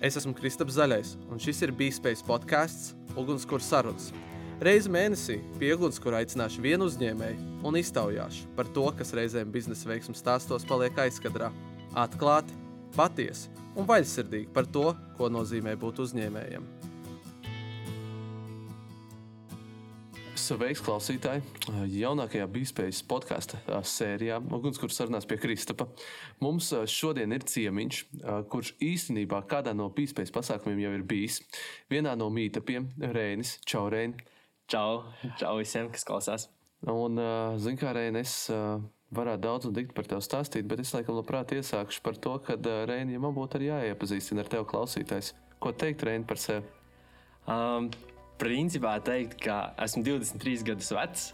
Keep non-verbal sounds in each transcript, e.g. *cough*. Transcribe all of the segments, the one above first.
Es esmu Kristaps Zaļais, un šis ir Bīspējas podkāsts Ugunskura sarunas. Reizi mēnesī pie ugunskura aicināšu vienu uzņēmēju un iztaujāšu par to, kas reizēm biznesa veiksmju stāstos paliek aizkadrā. Atklāti, patiesi un vaļsirdīgi par to, ko nozīmē būt uzņēmējam. Sveiks, klausītāji! Jaunākajā Bīspējas podkāstu sērijā Ugunskura sarunās pie Kristapa. Mums šodien ir ciemiņš, kurš īstenībā kādā no Bīspējas pasākumiem jau ir bijis. Vienā no mītapiem - Rēnis Čaurēni. Čau, čau visiem, kas klausās. Un, zin kā, Rēni, es varētu daudz un dikti par tevi stāstīt, bet es laikam labprāt iesākšu par to, ka Rēni, ja man būtu arī jāiepazīstina ar tevi klausītājs. Ko teikt, Rēni, par sevi? Um, principā teikt, ka esmu 23 gadus vecs.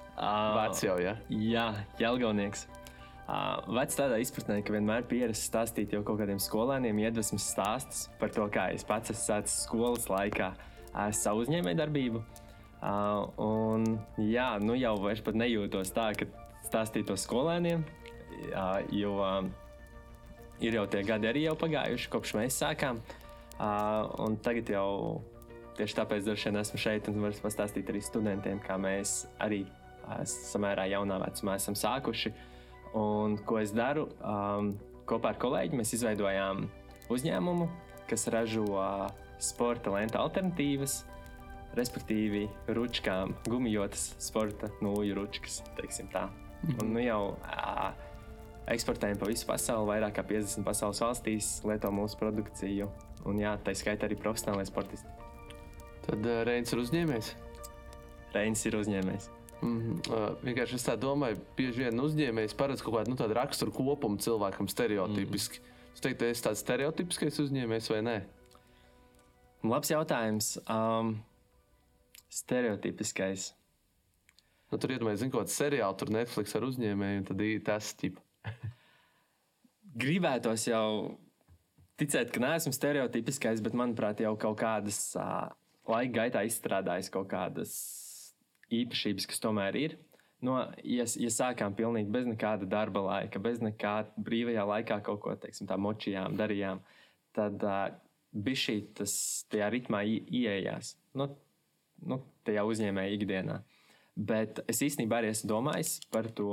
Vecs jau, ja? Jā, Jelgavnieks. Uh, vecs tādā izpratnē, ka vienmēr pierasts stāstīt jau kaut kādiem skolēniem iedvesmas stāstus par to, kā es pats esmu sācis skolas laikā savu uzņēmēju darbību. Uh, un jā, nu jau vairs pat nejūtos tā, ka stāstītu to skolēniem, jo ir jau tie gadi arī jau pagājuši, kopš mēs sākām. Un tagad jau Tieši tāpēc droši vien esmu šeit un varu pastāstīt arī studentiem, kā mēs arī samērā jaunā vecumā esam sākuši. Un ko es daru? Um, kopā ar kolēģi mēs izveidojām uzņēmumu, kas ražo uh, sporta lentu alternatīvas, respektīvi ručkām, gumijotas sporta nūju ručkas. Mhm. Un, nu jau uh, eksportējam pa visu pasauli, vairāk kā 50 pasaules valstīs, lieto mūsu produkciju. Un jā, tā skaitā arī profesionālai sportisti. Tad uh, Reins ir uzņēmējs. Reins ir uzņēmējs. Mm -hmm. uh, vienkārši es tā domāju, bieži vien uzņēmējs paredz kaut kādu nu, raksturu kopumu cilvēkam stereotipiski. Mm -hmm. Es teiktu, es tāds stereotipiskais uzņēmējs vai nē? Labs jautājums. Um, stereotipiskais. Nu, tur iedomājieties, zinu, kaut kādu seriālu, tur Netflix ar uzņēmēju, un tad ir tas tips. *laughs* Gribētos jau ticēt, ka neesmu stereotipiskais, bet manuprāt, jau kaut kādas uh, laika gaitā izstrādājis kaut kādas īpašības, kas tomēr ir. No, ja, ja sākām pilnīgi bez nekāda darba laika, bez nekāda brīvajā laikā kaut ko teiksim, tā močījām, darījām, tad uh, bija šī tas tajā ritmā ienākās. Nu, nu, tajā uzņēmēja ikdienā. Bet es īstenībā arī esmu domājis par to,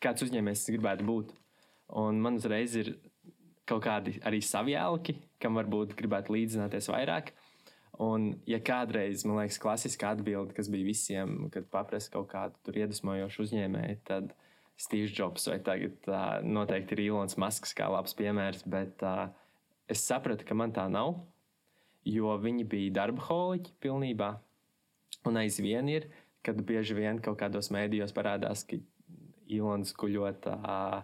kāds uzņēmējs gribētu būt. Un man uzreiz ir kaut kādi arī savi jēlki, kam varbūt gribētu līdzināties vairāk. Un, ja kādreiz, man liekas, klasiskā atbilde, kas bija visiem, kad paprasa kaut kādu iedvesmojošu uzņēmēju, tad Steve's Jobs vai tagad uh, noteikti ir Ilons Masks kā labs piemērs, bet uh, es sapratu, ka man tā nav, jo viņi bija darba holiķi pilnībā. Un aizvien ir, kad bieži vien kaut kādos mēdījos parādās, ka Ilons guļot uh,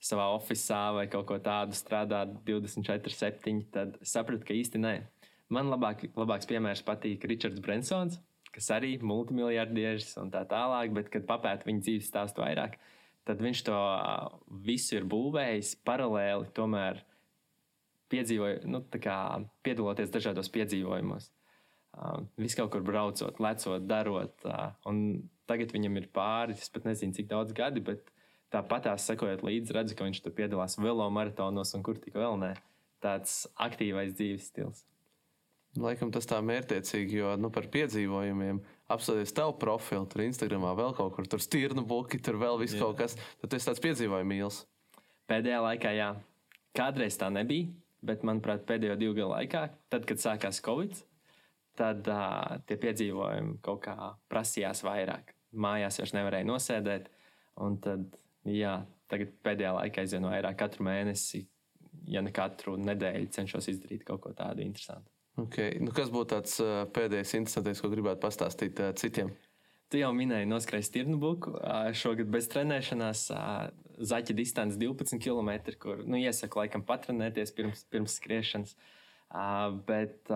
savā oficiālā vai kaut ko tādu strādā 24, 7, tad sapratu, ka īsti nē Man labāk, labāks piemērs patīk Ričards Brensons, kas arī ir multimiljardieris un tā tālāk, bet, kad papēta viņa dzīves stāstu vairāk, tad viņš to visu ir būvējis paralēli, tomēr nu, kā, piedaloties dažādos piedzīvojumos. Uh, Viss kaut kur braucot, lecot, darot. Uh, un tagad viņam ir pāri, es pat nezinu, cik daudz gadi, bet tāpat tās sekojot līdzi, redzu, ka viņš tur piedalās velomaratonos un kur tik vēl ne. Tāds aktīvais dzīves stils. Laikam tas tā mērķiecīgi, jo nu, par piedzīvojumiem apskatoties tavu profilu, tur Instagramā vēl kaut kur, tur stirnu buki, tur vēl viss kaut kas. Tad tas tāds piedzīvojums mīls. Pēdējā laikā, jā, kādreiz tā nebija, bet manuprāt, pēdējo divu gadu laikā, tad, kad sākās Covid, tad uh, tie piedzīvojumi kaut kā prasījās vairāk. Mājās vairs nevarēja nosēdēt, un tad, jā, tagad pēdējā laikā aizvien vairāk katru mēnesi, ja ne katru nedēļu cenšos izdarīt kaut ko tādu interesantu. Okay. Nu, kas būtu tāds pēdējais interesantais, ko gribētu pastāstīt citiem? Tu jau minēji, noskrēju stirnu buku. Uh, šogad bez trenēšanās, zaķa distance 12 km, kur nu, iesaku laikam patrenēties pirms, pirms skriešanas. Bet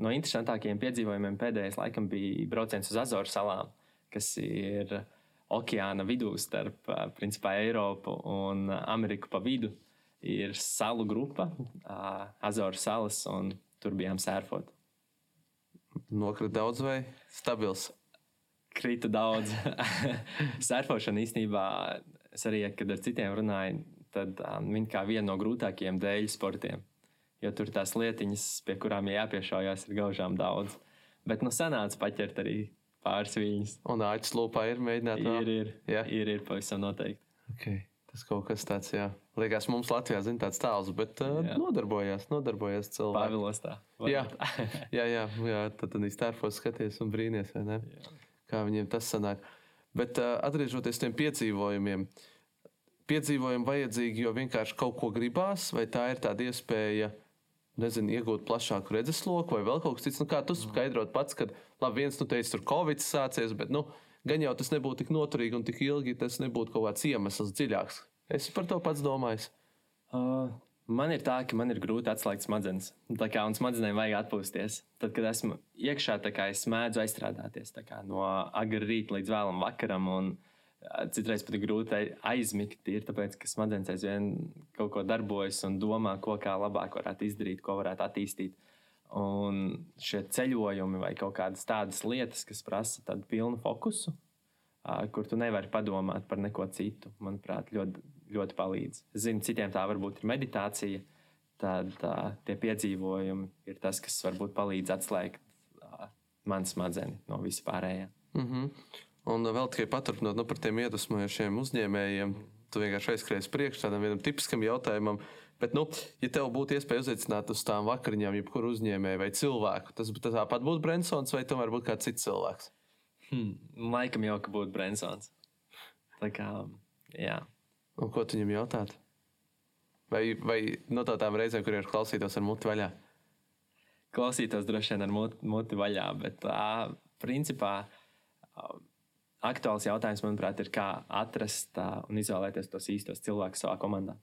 no interesantākajiem piedzīvojumiem pēdējais laikam bija brauciens uz Azoru salām, kas ir okeāna vidū starp principā, Eiropu un Ameriku pa vidu. Ir salu grupa, Azoru salas. Un, tur bijām sērfot. Nokrita daudz vai stabils? Krita daudz. *laughs* Sērfošana īstenībā, es arī, kad ar citiem runāju, tad um, viņa kā viena no grūtākajiem dēļu sportiem. jo tur tās lietiņas, pie kurām jāpiešaujas, ir gaužām daudz. Bet nu sanāca paķert arī pāris viņas. Un āķis lūpā ir mēģināt Ir, ir, Jā. ir, ir pavisam noteikti. Okay. Tas kaut kas tāds, jā. Liekas, mums Latvijā zina tāds tāls, bet uh, Jā. nodarbojās, nodarbojās cilvēki. Pāvilos tā. Jā. *laughs* jā, jā, jā, tad tad iztērpos skaties un brīnies, vai ne? Jā. Kā viņiem tas sanāk. Bet uh, atgriežoties tiem piedzīvojumiem, piedzīvojumi vajadzīgi, jo vienkārši kaut ko gribās, vai tā ir tāda iespēja, nezinu, iegūt plašāku redzesloku, vai vēl kaut kas cits. Nu, kā tu skaidrot pats, kad, labi, viens, nu, teica, tur Covid sācies, bet, nu, gan jau tas nebūtu tik noturīgi un tik ilgi, tas nebūtu kaut kāds iemesls dziļāks. Es par to pats domāju. Uh, man ir tā, ka man ir grūti atslēgt smadzenes. Tā kā un smadzenēm vajag atpūsties. Tad, kad esmu iekšā, kā es mēdzu aizstrādāties kā no agrā rīta līdz vēlam vakaram. Un, uh, Citreiz pat ir grūti ai- aizmigt, ir tāpēc, ka smadzenes aizvien kaut ko darbojas un domā, ko kā labāk varētu izdarīt, ko varētu attīstīt. Un šie ceļojumi vai kaut kādas tādas lietas, kas prasa tādu pilnu fokusu, kur tu nevari padomāt par neko citu, manuprāt, ļoti, ļoti palīdz. Es zinu, citiem tā varbūt ir meditācija, tad tie piedzīvojumi ir tas, kas varbūt palīdz atslēgt manu smadzenes no vispārējā. Mm -hmm. Un vēl tikai paturpinot nu, par tiem iedvesmojošiem uzņēmējiem, tu vienkārši aizskries priekšā tādam tipiskam jautājumam. Bet, nu, ja tev būtu iespēja uzaicināt uz tām vakariņām, jebkuru uzņēmēju vai cilvēku, tas, tas tāpat būtu Brensons vai tomēr būtu kāds cits cilvēks? Hmm. Laikam jau, ka būtu Brensons. Tā kā, jā. Un ko tu viņam jautāt? Vai, vai no tādām reizēm, kuriem ir klausītos ar muti vaļā? klausītos droši vien ar muti, muti vaļā, bet tā, principā aktuāls jautājums, manuprāt, ir, kā atrast un izvēlēties tos īstos cilvēkus savā komandā.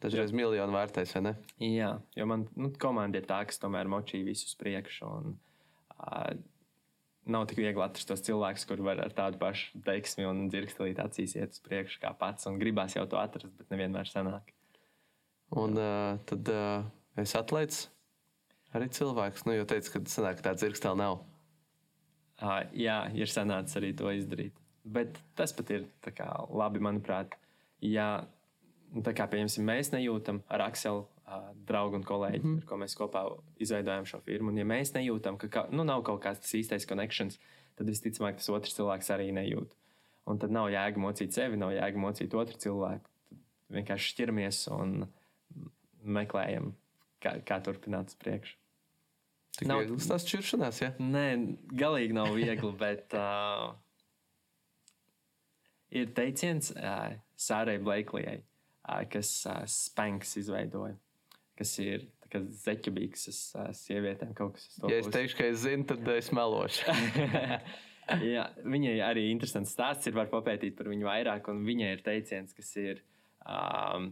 Dažreiz miljonu vērtēs, vai ne? Jā jo man nu, komanda ir tā, kas tomēr močī visus priekšu. Un, ā, Nav tik viegli atrast tos cilvēkus, kuriem var ar tādu pašu teiksmi un dzirkstelīt acīs iet uz priekšu kā pats. Un gribās jau to atrast, bet nevienmēr sanāk. Un uh, tad uh, es atlaidu arī cilvēkus, nu, jo teicu, ka sanāk, ka tāds zirgstēl nav. Uh, jā, ir sanācis arī to izdarīt. Bet tas pat ir tā kā, labi, manuprāt. Ja tā kā piemēram, mēs nejūtam ar Akselu, uh, draugu un kolēģi, mm -hmm. ar ko mēs kopā izveidojam šo firmu, un ja mēs nejūtam, ka ka nu, nav kaut kāds tas īstais connections, tad visticamāk tas otrs cilvēks arī nejūt. Un tad nav jēga mocīt sevi, nav jēga mocīt otru cilvēku. Tad vienkārši šķiramies un meklējam, kā, kā turpināt uz priekšu. Tik Nav- viegls tas čiršanās, ja? Nē, galīgi nav viegli, bet uh, ir teiciens uh, Sārai Blakelijai, kas Spanks izveidoja, kas ir zeķibīgs sievietēm kaut kas to Ja es teikšu, ka es zinu, tad es melošu. *laughs* Jā, viņai arī interesants stāsts ir, var papētīt par viņu vairāk, un viņai ir teiciens, kas ir um,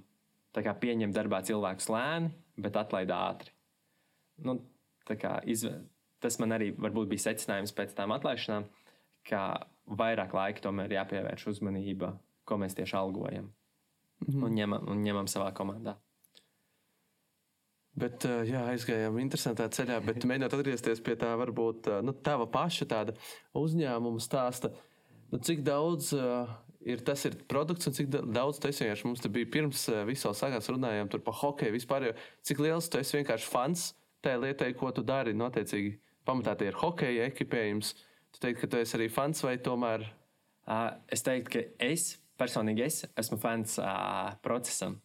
tā kā pieņem darbā cilvēku lēni, bet atlaid ātri. Nu, kā izve... Tas man arī bija secinājums pēc tam atlaišanām, ka vairāk laika tomēr jāpievērš uzmanība, ko mēs tieši algojam un ņemam, un ņemam savā komandā. Bet, uh, jā, aizgājām interesantā ceļā, bet mēģinot atgriezties pie tā, varbūt uh, nu, tava paša tāda uzņēmuma stāsta. Nu, cik daudz uh, ir tas ir produkts un cik da- daudz tas vienkārši mums bija pirms uh, visu sākās runājām tur par hokeju vispār. Jo, cik liels tu esi vienkārši fans tajā lietai, ko tu dari? Noteicīgi pamatā tie ir hokeja ekipējums. Tu teiksi, ka tu esi arī fans vai tomēr? Uh, es teiktu, ka es personīgi es esmu fans uh, procesam.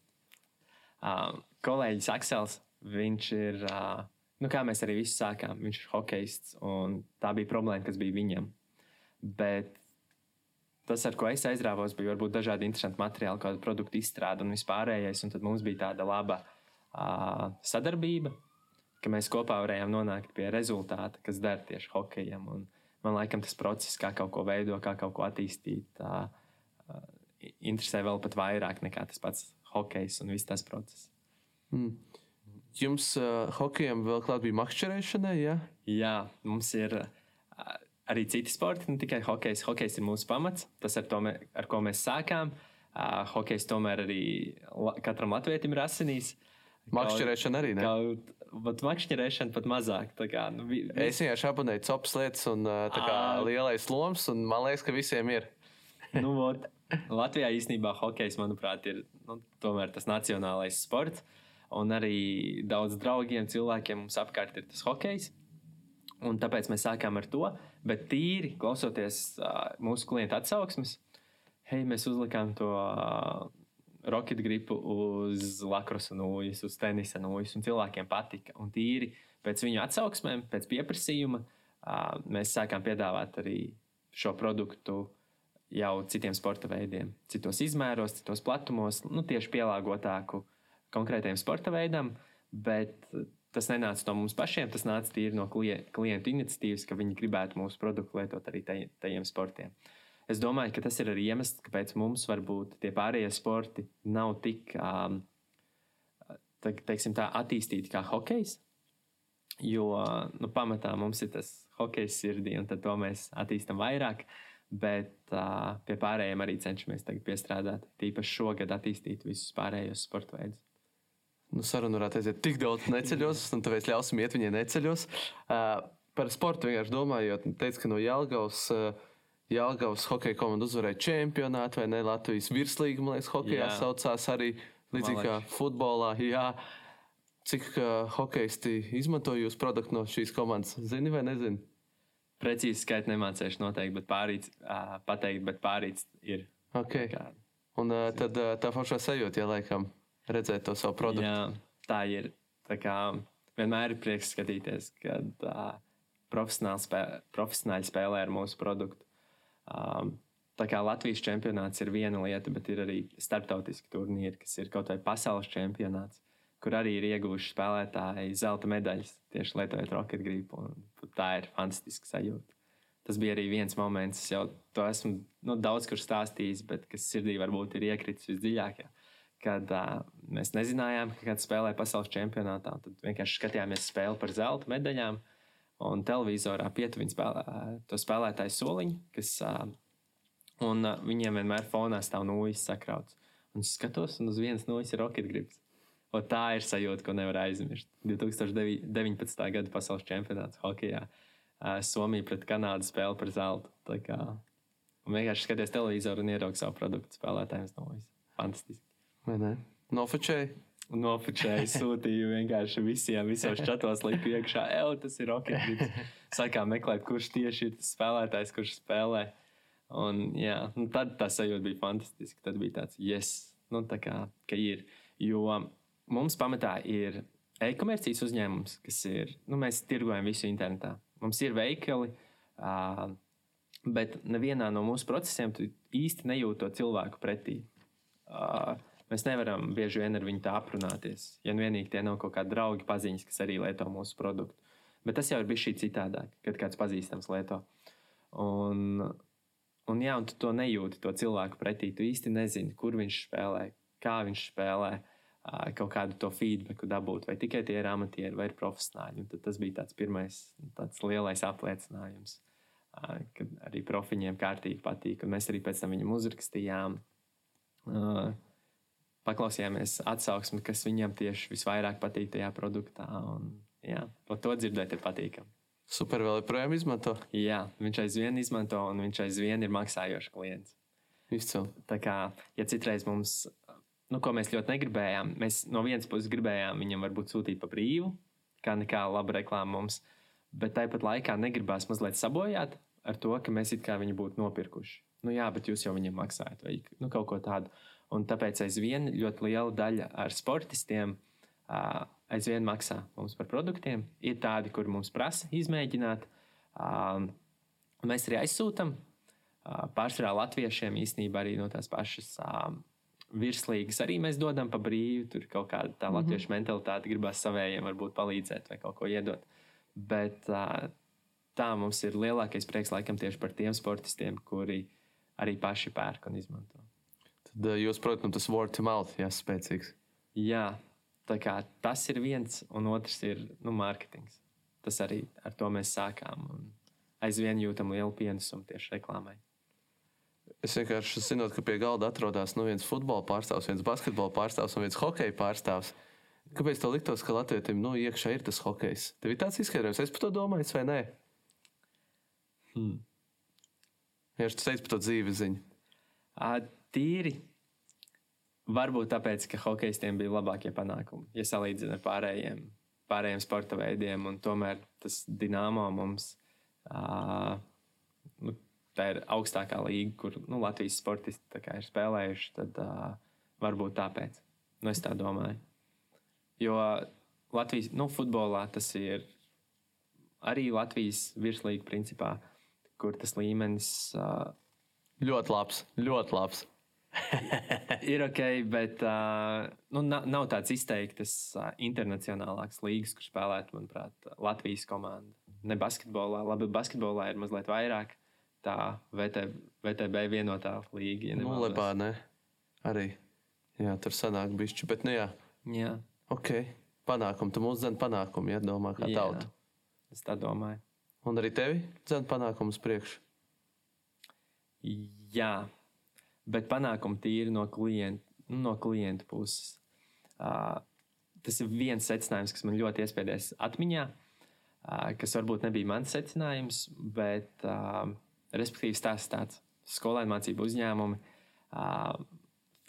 Uh, kolēģis Aksels, viņš ir, uh, nu kā mēs arī visi sākām, viņš ir hokejists, un tā bija problēma, kas bija viņam. Bet tas, ar ko es aizrāvos, bija varbūt dažādi interesanti materiāli, kādu produktu izstrāde un vispārējais, un tad mums bija tāda laba uh, sadarbība, ka mēs kopā varējām nonākt pie rezultāta, kas der tieši hokejam. Un man liekas, tas process, kā kaut ko veidot, kā kaut ko attīstīt, uh, interesē vēl pat vairāk nekā tas pats hokejs un viss tas process. Mm. Jums uh, hokejam vēl klāt bija makšķerēšanai, ja? Jā, mums ir uh, arī citi sporti, ne tikai hokejs. Hokejs ir mūsu pamats, tas, ar, mē, ar ko mēs sākām. Uh, hokejs tomēr arī la, katram latvietim ir asinīs. Makšķerēšana arī, ne? Kaut, bet makšķerēšana pat mazāk. Kā, nu, vi, vi, Es vienkārši abonēju copas lietas un uh, tā kā Ā. lielais loms, un man liekas, ka visiem ir. nu, vot, Latvijā īstenībā hokejs, manuprāt, ir nu, tas nacionālais sports. un arī daudz draugiem, cilvēkiem mums apkārt ir tas hokejs. Un tāpēc mēs sākām ar to. Bet tīri klausoties uh, mūsu klientu atsauksmes, hei, mēs uzlikām to uh, rocket gripu uz lakrosa nūjas, uz tenisa nūjas, un cilvēkiem patika. Un tīri pēc viņu atsauksmēm, pēc pieprasījuma, uh, mēs sākām piedāvāt arī šo produktu jau citiem sporta veidiem, citos izmēros, citos platumos, nu, tieši pielāgotāku konkrētajam sporta veidam. Bet tas nenāca no mums pašiem, tas nāca tīri no klientu iniciatīvas, ka viņi gribētu mūsu produktu lietot arī tajiem sportiem. Es domāju, ka tas ir arī iemesls, kāpēc mums varbūt tie pārējie sporti nav tik um, te, teiksim, tā, attīstīti kā hokejs. Jo nu, pamatā mums ir tas hokejs sirdī, un to mēs attīstam vairāk. Bet uh, pie pārējiem arī cenšamies piestrādāt. Tīpaši šogad attīstīt visus pārējos sporta veidus nu, saruna varētu aiziet tik daudz neceļos, un tāpēc ļausim iet viņai neceļos. Uh, par sportu vienkārši domājot, teicu, ka no Jālgavas. Uh, Jālgavas hokeja komanda uzvarēja čempionātu, vai ne? Latvijas virslīga, man liekas, hokeja saucās arī līdzīgi kā futbolā. Jā. Cik uh, hokeisti izmanto jūsu produktu no šīs komandas? Zini vai nezini? Precīzi skaitu nemācīšu noteikti, bet pārīts, uh, pateikt, bet pārīts ir. Okay. Kā... Un uh, tad uh, tā foršā sajūta, ja laikam redzēt to savu produktu. Jā, tā ir. Tā kā, vienmēr ir prieks skatīties, kad uh, profesionāli, spē, profesionāli spēlē ar mūsu produktu. Um, tā kā Latvijas čempionāts ir viena lieta, bet ir arī starptautiski turnīri, kas ir kaut vai pasaules čempionāts, kur arī ir ieguvuši spēlētāji zelta medaļas tieši lietojot roketu gribu. Tā ir fantastiska sajūta. Tas bija arī viens moments, es jau to esmu nu, daudz kur stāstījis, bet kas sirdī varbūt ir iekritis visdziļākajā. Kad uh, mēs nezinājām, ka kāds spēlē pasaules čempionātā. Tad vienkārši skatījāmies spēli par zelta medaļām. Un televizorā pietuviņā spēlē to spēlētāju soliņu, kas uh, un, uh, viņiem vienmēr fonā stāv nūjas sakrauts. Un es skatos, un uz vienas nūjas ir roketgrips. Un tā ir sajūta, ko nevar aizmirst. 2019. gada pasaules čempionāts hokeja. Somija pret Kanādu spēle par zeltu. Tā kā un vienkārši skaties televizoru un ieraugi savu produktu spēlētājiem no. Fantastiski. Nofočēji. Nofočēji, sūtīju vienkārši visiem, visos čatos liku iekšā, ej, tas ir ok. Sākām meklēt, kurš tieši ir tas spēlētājs, kurš spēlē. Un, jā, nu, tad tā sajūta bija fantastiska. Tad bija tāds, yes, nu, tā kā ir. Jo mums pamatā ir e-komercijas uzņēmums, kas ir, nu, mēs tirgojam visu internetā. Mums ir veikali, uh, bet nevienā no mūsu procesiem tu īsti nejūti to cilvēku pretī. Uh, Mēs nevaram bieži vien ar viņu tā aprunāties. Ja nu vienīgi tie nav kaut kādi draugi, paziņas, kas arī lieto mūsu produktu. Bet tas jau ir bijis citādāk, kad kāds pazīstams lieto. Un, un, jā, un tu to nejūti, to cilvēku pretī. Tu īsti nezini, kur viņš spēlē, kā viņš spēlē, kaut kādu to feedbacku dabūt. Vai tikai tie ir amatieri vai ir profesionāļi. Un tas bija tāds pirmais, tāds lielais apliecinājums, kad arī profiņiem kārtīgi patīk. Un mēs arī pēc tam viņam uzrakstījām. Paklausījāmies atsauksmi, kas viņam tieši visvairāk patīk tajā produktā. Un, jā, to dzirdēt ir patīkami. Super, vēl joprojām izmanto. Jā, viņš aizvien izmanto, un viņš aizvien ir maksājošs klients. Izcili. Tā kā, ja citreiz mums, nu, ko mēs ļoti negribējām, mēs no vienas puses gribējām viņam varbūt sūtīt pa brīvu, kā nekā laba reklāma mums, bet tāpat laikā negribās mazliet sabojāt ar to, ka mēs it kā viņu būtu nopirkuši. Nu, jā, bet jūs jau viņam maksājat, vai nu, kaut ko tādu. Un tāpēc aizvien ļoti liela daļa ar sportistiem aizvien maksā mums par produktiem. Ir tādi, kur mums prasa izmēģināt. Mēs arī aizsūtām. Pārsvarā latviešiem īstenībā arī no tās pašas virslīgas arī mēs dodam pa brīvu. Tur kaut kāda tā mm -hmm. latviešu mentalitāte gribās savējiem varbūt palīdzēt vai kaut ko iedot. Bet tā mums ir lielākais prieks laikam tieši par tiem sportistiem, kuri arī paši pērk un izmanto. Tad jūs, protams, tas word to mouth ir spēcīgs. Jā, kā, tas ir viens, un otrs ir nu, mārketings. Tas arī ar to mēs sākām. Aizvien jūtam lielu pienesumu tieši reklāmai. Es vienkārši zinu, ka pie galda atrodas nu, viens futbola pārstāvs, viens basketbola pārstāvs un viens hokeja pārstāvs. Kāpēc tā liktos, ka Latvijam nu, iekšā ir tas hokejs? Tev ir tāds izskaidrojums, es par to domāju, vai nē? Hmm. Ja es teicu par to dzīves ziņu tīri varbūt tāpēc, ka hokeistiem bija labākie panākumi, ja salīdzina ar pārējiem, pārējiem sporta veidiem. Tomēr tas dīnāmo mums uh, tā ir augstākā līnija, kur nu, Latvijas sportisti ir spēlējuši. Tad uh, varbūt tāpēc. Nu, es tā domāju. Jo Latvijas nu, futbolā tas ir arī Latvijas virslīga principā, kur tas līmenis. Uh, ļoti labs, ļoti labs. *laughs* ir ok, bet uh, nu, nav, nav tāds izteikts uh, internacionālāks līgas, kur spēlētu, manuprāt, Latvijas komanda. Ne basketbolā, labi, basketbolā ir mazliet vairāk. Tā VT, VTB vienotā līga. Ja nu, labā, ne? Arī. Jā, tur sanāk bišķi, bet nu jā. Jā. Ok, panākumu. Tu mums zini panākumu, ja domā kā jā, tauta. Es tā domāju. Un arī tevi zini panākumus priekš? Jā bet panākumi tīri no klienta, nu, no klienta puses. Uh, tas ir viens secinājums, kas man ļoti iespēdēs atmiņā, uh, kas varbūt nebija mans secinājums, bet uh, respektīvi stāsts tāds - skolēnu mācību uzņēmumi.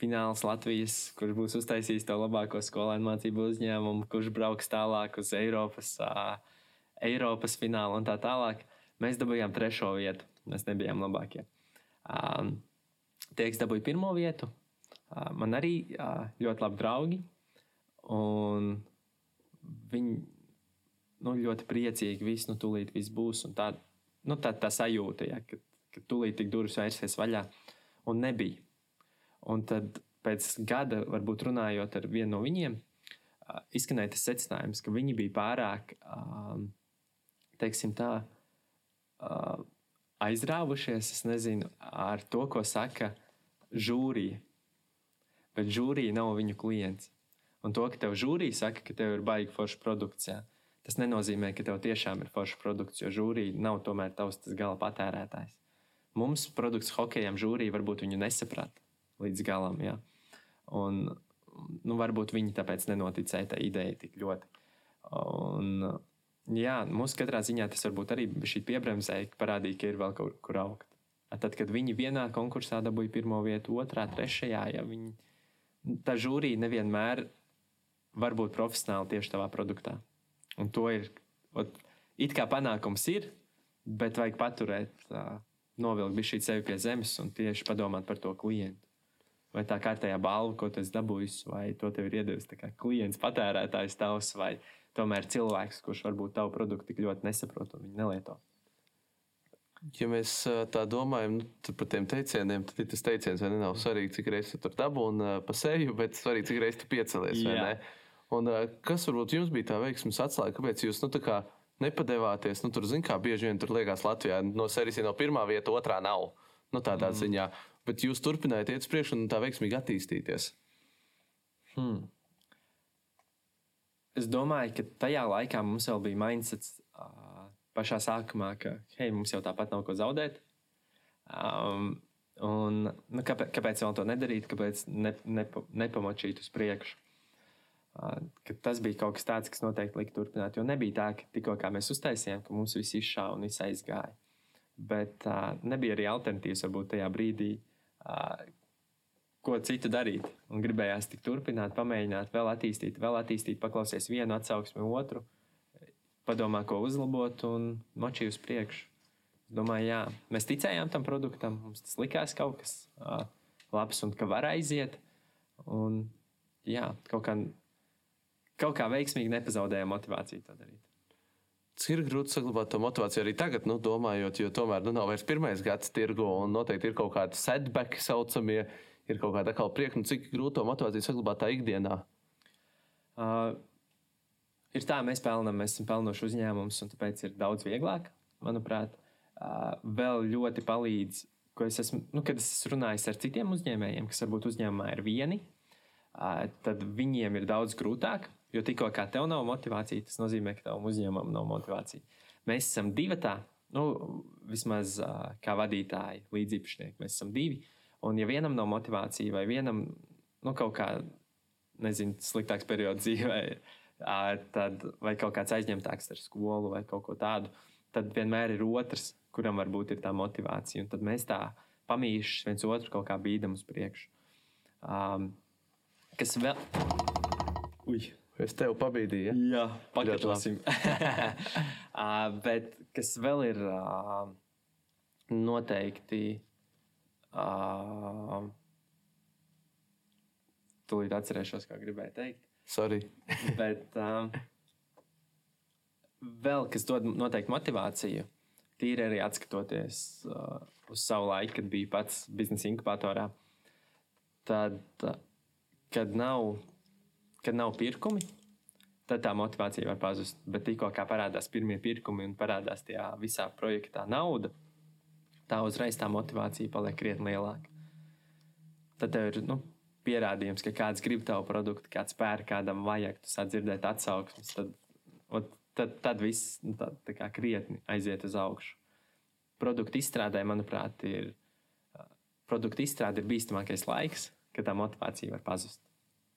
Fināls Latvijas, kurš būs uztaisījis to labāko skolēnu mācību uzņēmumu, kurš brauks tālāk uz Eiropas, Eiropas finālu un tā tālāk. Mēs dabūjām trešo vietu. Mēs nebijām labākie. Tie, kas dabūja pirmo vietu, man arī ļoti labi draugi. Viņi nu, ļoti priecīgi, viss nu, tūlīt viss būs. Tā, nu, tā, tā sajūta, ja, ka, ka tūlīt tik durvis vērsies vaļā, un nebija. Un tad pēc gada, varbūt runājot ar vienu no viņiem, izskanēja tas secinājums, ka viņi bija pārāk, teiksim tā, aizrāvušies, es nezinu, ar to, ko saka žūrija. Bet žūrija nav viņu klients. Un to, ka tev žūrija saka, ka tev ir baigi forša produkcija, tas nenozīmē, ka tev tiešām ir forša produkcija, jo žūrija nav tomēr tavs gala patērētājs. Mums produkts hokejam žūrija varbūt viņu nesaprata līdz galam. Ja? Un, nu, varbūt viņi tāpēc nenoticēja tai idejai tik ļoti. Un, jā, mums katrā ziņā tas varbūt arī šī piebremzēja, parādīja, ka ir vēl kaut kur augt. Tad, kad viņi vienā konkursā dabūja pirmo vietu, otrā, trešajā, ja viņi, tā žūrija nevienmēr var būt profesionāli tieši tavā produktā. Un to ir, ot, it kā panākums ir, bet vajag paturēt, uh, novilkt šī sevi pie zemes un tieši padomāt par to klientu. Vai tā kārtējā balva, ko tu esi dabūjis, vai to tev ir iedevis klients, patērētājs tavs, vai tomēr cilvēks, kurš varbūt tavu produktu tik ļoti nesaprot un viņu nelieto ja mēs tā domājam nu, par tiem teicieniem, tad tas teiciens? Nav svarīgi, cik reizes tu tur dabūji uh, pa seju, bet svarīgi, cik reizes tu piecelies. Un, kas varbūt jums bija tā veiksmes atslēga? Kāpēc jūs nu, kā nepadevāties? Nu, tur, zin, kā bieži vien tur liekas Latvijā, no serijas no pirmā vieta, otrā nav. Nu, tādā mm. ziņā. Bet jūs turpinājāt iet uz priekšu un tā veiksmīgi attīstīties. Hmm. Es domāju, ka tajā laikā mums vēl bija mindsets. Uh, pašā sākumā, ka hei, mums jau tāpat nav ko zaudēt. Um, un, nu, kāpēc, kāpēc vēl to nedarīt, kāpēc ne, nepa, nepamočīt uz priekšu? Uh, tas bija kaut kas tāds, kas noteikti lika turpināt. Jo nebija tā, ka tikko mēs uztaisījām, ka mums viss izšāva un viss aizgāja. Bet uh, nebija arī alternatīvas varbūt tajā brīdī, uh, ko citu darīt. Un gribējās tik turpināt, pamēģināt, vēl attīstīt, vēl attīstīt, paklausīties vienu atsauksmi, otru. Padomā, ko uzlabot un močī uz priekšu. Domāju, jā, mēs ticējām tam produktam, mums tas likās kaut kas uh, labs un ka var aiziet. Un, jā, kaut kā, kaut kā veiksmīgi nepazaudējām motivāciju to darīt. Tas ir grūti saglabāt to motivāciju arī tagad, nu, domājot, jo tomēr nu, nav vairs pirmais gads tirgo un noteikti ir kaut kādi setbacki saucamie, ir kaut kāda atkal prieka, nu, cik grūti to motivāciju saglabāt tā ikdienā. Uh, ir tā, mēs pelnām, mēs esam pelnoši uzņēmums, un tāpēc ir daudz vieglāk, manuprāt. Uh, vēl ļoti palīdz, ko es esmu, nu, kad es runājis ar citiem uzņēmējiem, kas varbūt uzņēmumā ir vieni, uh, tad viņiem ir daudz grūtāk, jo tikko kā tev nav motivācija, tas nozīmē, ka tavam uzņēmumam nav motivācija. Mēs esam divi tā, nu, vismaz kā vadītāji, līdziepašnieki, mēs esam divi. Un, ja vienam nav motivācija, vai vienam nu, kaut kā, nezinu, sliktāks periods *laughs* dzīvē, tad, vai kaut kāds aizņemtāks ar skolu vai kaut ko tādu, tad vienmēr ir otrs, kuram varbūt ir tā motivācija. Un tad mēs tā pamīšam viens otru kaut kā bīdam uz priekšu. Um, Kas vēl? Ui. Es tev pabīdīju. Ja? Jā, pakaļāsim. uh, *laughs* bet kas vēl ir uh, noteikti. Uh, Tūlīt atcerēšos, kā gribēju teikt. Sorry. *laughs* bet um, vēl kas dod noteikti motivāciju, tīri arī atskatoties uh, uz savu laiku, kad biju pats biznesa inkubatorā. Tad, uh, kad nav, kad nav pirkumi, tad tā motivācija var pazust. Bet tikko parādās pirmie pirkumi un parādās tajā visā projektā nauda, tā uzreiz tā motivācija paliek krietni lielāka. Tad tev ir nu, pierādījums, ka kāds grib tavu produktu, kāds pērk, kādam vajag, tu sāc dzirdēt atsauksmes. Tad, ot, tad, tad viss nu, tā, tā kā krietni aiziet uz augšu. Produktu izstrādē, manuprāt, ir, produktu izstrāde ir bīstamākais laiks, kad tā motivācija var pazust.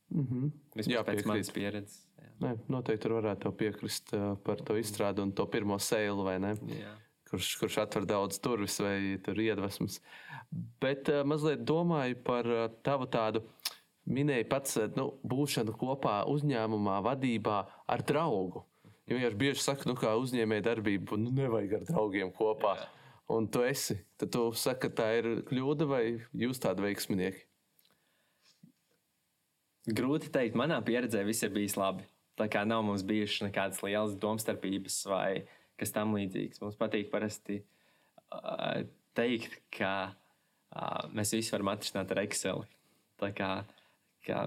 Mm -hmm. Vismaz jā, pēc manas pieredzes. Jā. Nē, noteikti tur varētu piekrist uh, par to izstrādi un to pirmo sēlu, vai ne? Jā. Kurš, kurš atver daudz durvis vai iedvesmas. Bet uh, mazliet domāju par uh, tavu tādu minēju pats nu, būšanu kopā uzņēmumā, vadībā ar draugu. Jo vienkārši bieži saka, nu, kā uzņēmēja darbība, nu, nevajag ar draugiem kopā. Jā. Un tu esi. Tad tu saki, ka tā ir kļūda vai jūs tādi veiksminieki? Grūti teikt, manā pieredzē viss ir bijis labi. Tā kā nav mums bijušas nekādas lielas domstarpības vai kas tam līdzīgs. Mums patīk parasti uh, teikt, ka uh, mēs visi varam atrisināt ar Excel. Tā kā, kā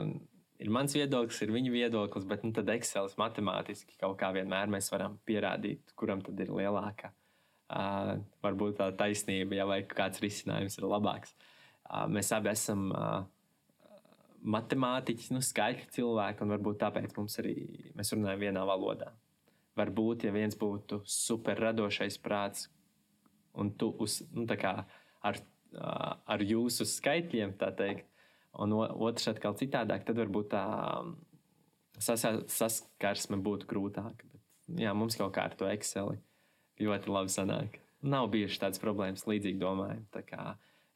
ir mans viedoklis, ir viņa viedoklis, bet nu, tad Excel matemātiski kaut kā vienmēr mēs varam pierādīt, kuram tad ir lielākā. Uh, varbūt tā taisnība, ja vai kāds risinājums ir labāks. Uh, mēs abi esam uh, matemātiķis, nu, skaļi cilvēki, un varbūt tāpēc mums arī mēs runājam vienā valodā. Varbūt, ja viens būtu super radošais prāts, un tu uz, nu, kā, ar, ar jūsu skaitļiem, tā teikt, un otrs atkal citādāk, tad varbūt tā sas, saskarsme būtu grūtāka. Bet, jā, mums kaut kā ar to Excel ļoti labi sanāk. Nav bijušas tādas problēmas, līdzīgi domājam.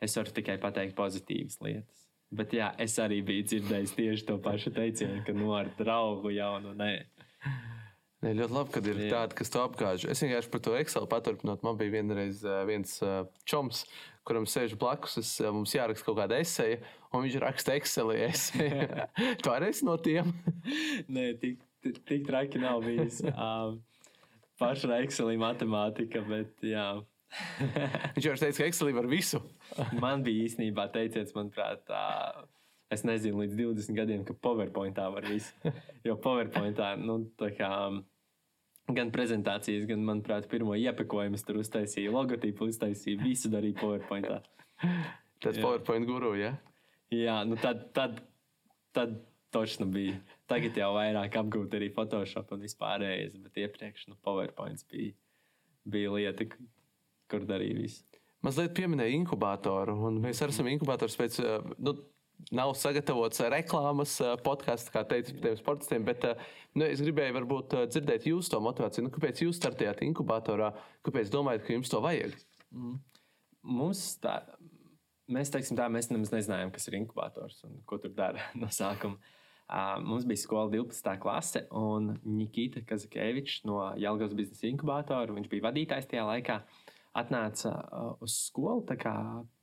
Es varu tikai pateikt pozitīvas lietas. Bet jā, es arī biju dzirdējis tieši to pašu teicienu, ka no nu, ar draugu jau nu nē. Nē, ļoti labi, ka ir jā. tādi, kas to apgāž. Es vienkārši par to Excel paturpinot. Man bija vienreiz viens čoms, kuram sēž blakus. Es, mums jāraksta kaut kāda esēja, un viņš raksta Excel esēju. *laughs* tu arī esi no tiem? nē, tik, tik, tik traki nav bijis. Um, paša Excelī matemātika, bet jā. Viņš jau teica, ka Excelī var visu. *laughs* man bija īstenībā teiciens, manuprāt, tā, es nezinu, līdz 20 gadiem, ka PowerPointā var visu. Jo PowerPointā, nu, tā kā. Gan prezentācijas, gan, manuprāt, pirmo iepakojumu tur uztaisīja, logotipu uztaisīja, visu darīja PowerPointā. Tas PowerPoint guru, ja? Jā, nu tad, tad, tad točnu bija. Tagad jau vairāk apgūt arī Photoshop un vispārējais, bet iepriekš nu, PowerPoint bija, bija lieta, kur darīja visu. Mazliet pieminēja inkubatoru, mēs arī esam inkubators pēc. Eh, nu, Nav sagatavots reklāmas eh, podkāsts, kā teicu, par tiem sportistiem, bet eh, nu, es gribēju varbūt dzirdēt jūsu to motivāciju. Nu, kāpēc jūs startējāt inkubatorā? Kāpēc domājat, ka jums to vajag? Mm. Mums tā, mēs teiksim tā, mēs nemaz nezinājām, kas ir inkubators un ko tur dara *laughs* no sākuma. Uh, mums bija skola 12. klase, un Nikita Kazakēvičs no Jālgavas biznesa inkubatora, viņš bija vadītājs tajā laikā. Atnāca uh, uz skolu,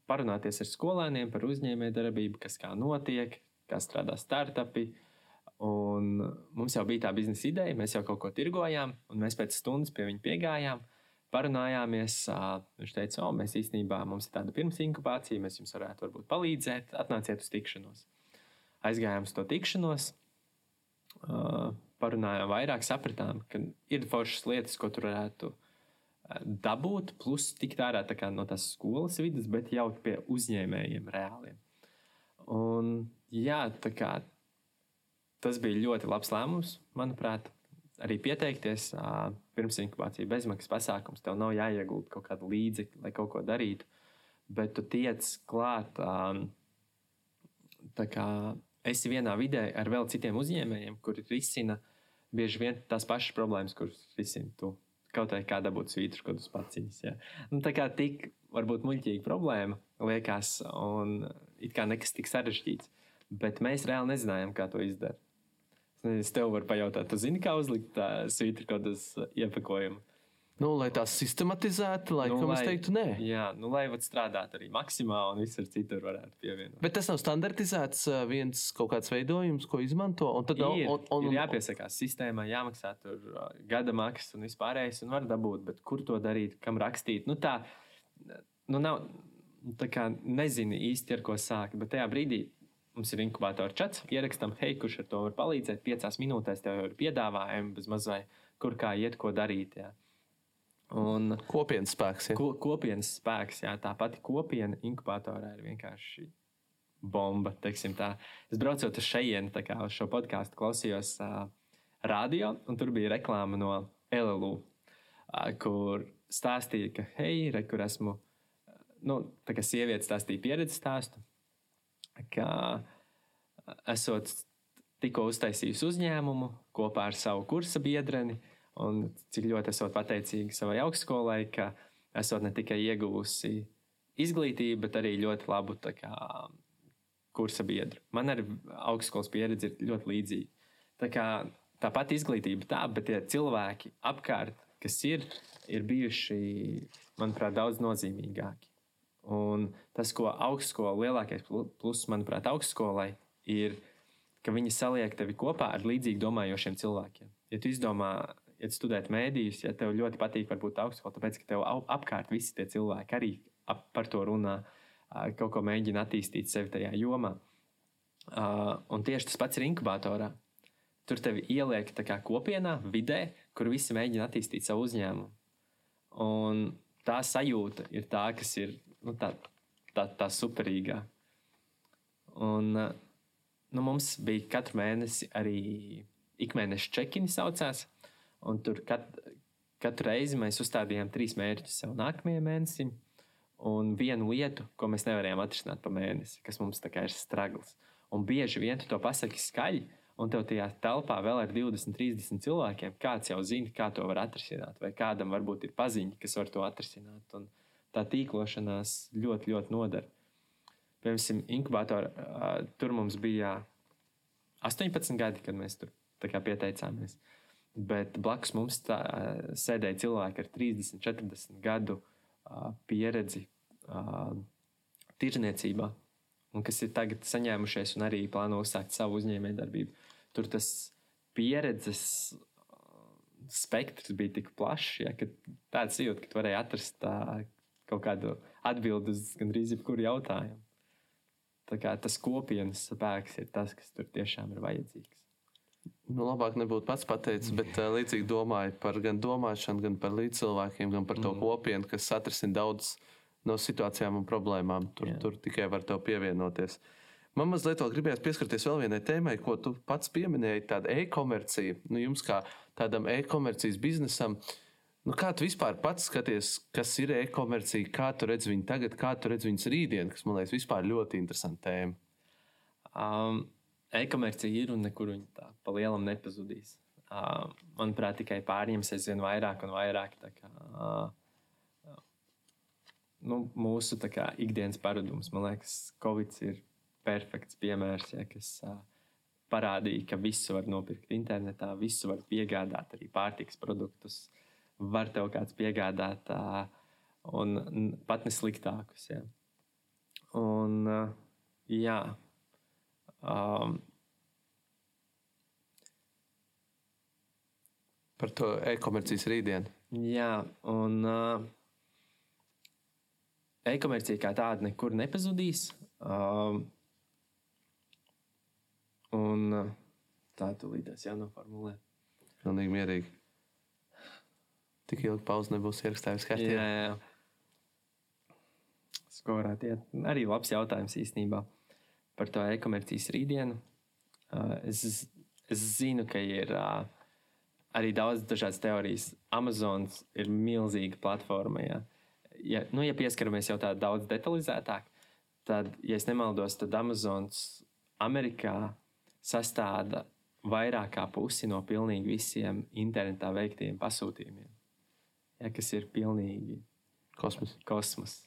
parunāties ar skolēniem par uzņēmējdarbību, kas kā notiek, kā strādā startupi. Un mums jau bija tā biznesa ideja, mēs jau kaut ko tirgojām, un mēs pēc stundas pie viņa piegājām, parunājāmies. Viņš teica, o, mēs īstenībā mums ir tāda pirms inkubācija, mēs jums varētu varbūt palīdzēt, atnāciet uz tikšanos aizgājām uz to tikšanos, uh, parunājām vairāk, sapratām, ka ir foršas lietas, ko tur varētu dabūt, plus tikt ārā tā no tās skolas vidas, bet jau pie uzņēmējiem reāliem. Un, jā, kā, tas bija ļoti labs lēmums, manuprāt. Arī pieteikties pirms inkubācijas bezmaksas pasākums. Tev nav jāiegulda kaut kāda līdzekļa, lai kaut ko darītu, bet tu tiec klāt kā, esi vienā vidē ar vēl citiem uzņēmējiem, kuri risina bieži vien tās pašas problēmas, kuras risina tu. Kaut vai kāda būtu svītru, kad uz paciņas. Ja. Nu, tā kā tik varbūt muļķīga problēma liekas, un it kā nekas tik sarežģīts. Bet mēs reāli nezinājām, kā to izdarīt. Es tev varu pajautāt, tu zini, kā uzlikt tā svītra kodas iepakojumu. Nu, lai tās sistematizētu, laikam nu, lai, es teiktu, nē. Jā, nu, lai vat strādātu arī maksimāli un visur citur varētu pievienot. Bet tas nav standartizēts viens kaut kāds veidojums, ko izmanto. Un tad ir, un, un, ir jāpiesakās sistēmai, jāmaksā tur gada maksas un vispārējais, un var dabūt, bet kur to darīt, kam rakstīt. Nu, tā, nu, nav, tā kā nezini īsti ar ko sākt, bet tajā brīdī mums ir inkubatora čats, ierakstam, hei, kurš ar to var palīdzēt, piecās minūtēs tev ir piedāvājumi bez mazai, kur kā iet, ko darīt. Jā. Un kopienas spēks. Ja. Ko, kopienas spēks, jā, tā pati kopiena inkubatorā ir vienkārši bomba. Es braucot uz šejienu, uz šo podkāstu, klausījos uh, radio, un tur bija reklāma no LLU, uh, kur stāstīja, ka, hei, re, kur esmu, nu, tā kā sieviete stāstīja pieredzi stāstu, ka esot tikko uztaisījusi uzņēmumu kopā ar savu kursa biedreni un cik ļoti esmu pateicīga savai augstskolai, ka esmu ne tikai ieguvusi izglītību, bet arī ļoti labu kā, kursa biedru. Man arī augstskolas pieredze ir ļoti līdzīga. Tā kā tā pati izglītība, tā, bet tie cilvēki apkārt, kas ir, ir bijuši, manuprāt, daudz nozīmīgāki. Un tas, ko augstskola lielākais pluss, manuprāt, augstskolai, ir, ka viņi saliek tevi kopā ar līdzīgi domājošiem cilvēkiem. Ja tu izdomā ja studēt mēdījus, ja tev ļoti patīk, varbūt augstskola, tāpēc, ka tev apkārt visi tie cilvēki arī ap, par to runā, kaut ko mēģina attīstīt sevi tajā jomā. Un tieši tas pats ir inkubatorā. Tur tevi ieliek kopienā, vidē, kur visi mēģina attīstīt savu uzņēmumu. Un tā sajūta ir tā, kas ir nu, tā, tā, tā superīgā. Un, nu, mums bija katru mēnesi arī ikmēneša čekini saucās. Un tur kat, katru reizi mēs uzstādījām trīs mērķus sev nākamajam mēnesim, un vienu lietu, ko mēs nevarējām atrisināt pa mēnesi, kas mums ir stragls. Un bieži vien tu to pasaki skaļi, un tev tajā telpā vēl ir 20, 30 cilvēkiem. Kāds jau zina, kā to var atrisināt, vai kādam varbūt ir paziņa, kas var to atrisināt. Un tā tīklošanās ļoti, ļoti nodara. Piemēram, inkubatorā tur mums bija 18 gadi, kad mēs tur pieteicāmies. Bet blakus mums tā, sēdēja cilvēki ar 30, 40 gadu pieredzi tirzniecībā, un kas ir tagad saņēmušies un arī plāno uzsākt savu uzņēmējdarbību. Tur tas pieredzes spektrs bija tik plašs, ja, ka tāds jūtas, ka tu varēji atrast tā, kaut kādu atbildi uz gandrīz jebkuru jautājumu. Tā kā tas kopienas spēks ir tas, kas tur tiešām ir vajadzīgs. Nu, labāk nebūtu pats pateicis, bet uh, līdzīgi domāju par gan domāšanu, gan par līdzcilvēkiem, gan par to mm. kopienu, kas atrisina daudz no situācijām un problēmām. Tur, Jā. tur tikai var tev pievienoties. Man mazliet gribējās pieskarties vēl vienai tēmai, ko tu pats pieminēji, tāda e-komercija. Nu, jums kā tādam e-komercijas biznesam, nu, kā tu vispār pats skaties, kas ir e-komercija, kā tu redz viņu tagad, kā tu redz viņas rītdien, kas man liekas vispār ļoti interesanta tēma. Um, e-komercija ir un nekur viņa tā pa lielam nepazudīs. Uh, manuprāt, tikai pārņems aizvien vairāk un vairāk. Kā, uh, nu, mūsu kā, ikdienas paradums, man liekas, Covid ir perfekts piemērs, ja, kas uh, parādīja, ka visu var nopirkt internetā, visu var piegādāt, arī pārtiks produktus. Var tev kāds piegādāt, uh, un pat ne sliktākus. Ja. Un, uh, jā, Um, Par to e-komercijas rītdienu. Jā, un uh, e-komercija kā tāda nekur nepazudīs. Um, un uh, tā tūlītās jānoformulē. Pilnīgi mierīgi. Tik ilgi pauze nebūs ierakstījusi kārtībā. Jā, jā. Skorāt, jā. Arī labs jautājums īstenībā par to e-komercijas rītdienu. Uh, es, es zinu, ka ir uh, arī daudz dažādas teorijas. Amazons ir milzīga platforma. Ja, ja, nu, ja pieskaramies jau tā daudz detalizētāk, tad, ja nemaldos, tad Amazons Amerikā sastāda vairāk kā pusi no pilnīgi visiem internetā veiktiem pasūtījumiem. Ja, kas ir pilnīgi kosmos. kosmos.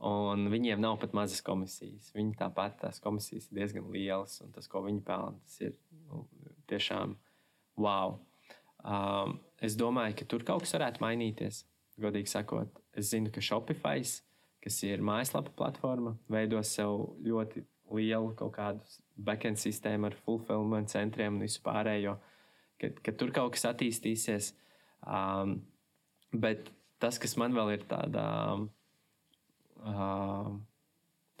Un viņiem nav pat mazas komisijas. Viņi tāpat tās komisijas ir diezgan lielas, un tas, ko viņi pelna, tas ir nu, tiešām wow. Um, es domāju, ka tur kaut kas varētu mainīties. Godīgi sakot, es zinu, ka Shopify, kas ir mājaslapa platforma, veidos sev ļoti lielu kaut kādu backend sistēmu ar fulfillment centriem un visu pārējo, ka, ka tur kaut kas attīstīsies. Um, bet tas, kas man vēl ir tādā, uh,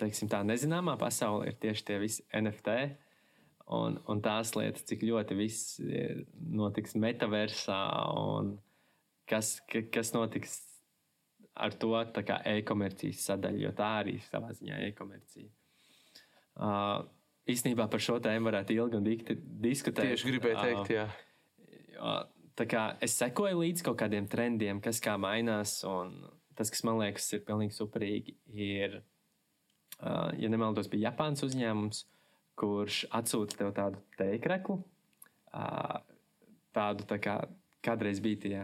teiksim, tā nezināmā pasaulē, ir tieši tie visi NFT. Un, un tās lietas, cik ļoti viss notiks metaversā, un kas, kas notiks ar to e-komercijas sadaļu, jo tā arī ir savā ziņā e-komercija. Uh, īstenībā par šo tēmu varētu ilgi un dikti diskutēt. Tieši gribēju teikt, jā. Uh, tā kā es sekoju līdzi kaut kādiem trendiem, kas kā mainās, un tas, kas man liekas, ir pilnīgi superīgi, ir, ja nemaldos, bija Japāns uzņēmums, kurš atsūta tev tādu teikreklu, uh, tādu tā kā kādreiz bija tie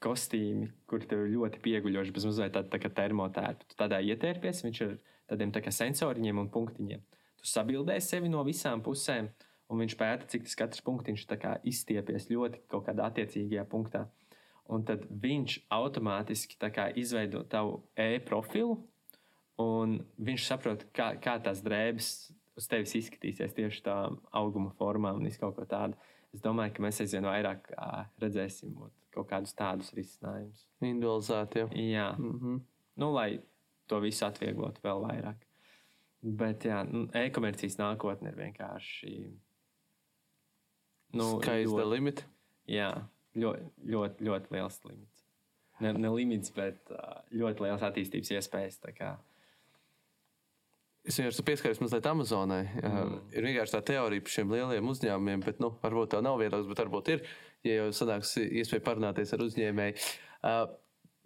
kostīmi, kur tev ir ļoti pieguļoši, bez mazliet tāda tā termotērpa. Tu tādā ietērpies, viņš ir tādiem tā sensoriņiem un punktiņiem. Tu sabildēji sevi no visām pusēm, un viņš pēta, cik tas katrs punktiņš izstiepies ļoti kaut kādā attiecīgajā punktā. Un tad viņš automātiski izveido tavu e-profilu, un viņš saprot, kā, kā tās drēbes uz tevis izskatīsies tieši tā auguma formā un kaut ko tādu. Es domāju, ka mēs aizvien vairāk redzēsim kaut kādus tādus risinājumus. Individualizēti. Jā, jā. Mm -hmm. nu, lai to visu atvieglotu vēl vairāk. Bet jā, nu, e-komercijas nākotne ir vienkārši. Nu, Skaista limita. Jā, ļoti, ļoti, ļoti liels limits. Ne, ne limits, bet ļoti liels attīstības iespējas. Es vienkārši pieskaros mazliet Amazonai. Mm. Ir vienkārši tā teorija par šiem lieliem uzņēmumiem, bet nu, varbūt tā nav viedoklis, bet varbūt ir, ja jau sanāks iespēja parunāties ar uzņēmēju. Uh,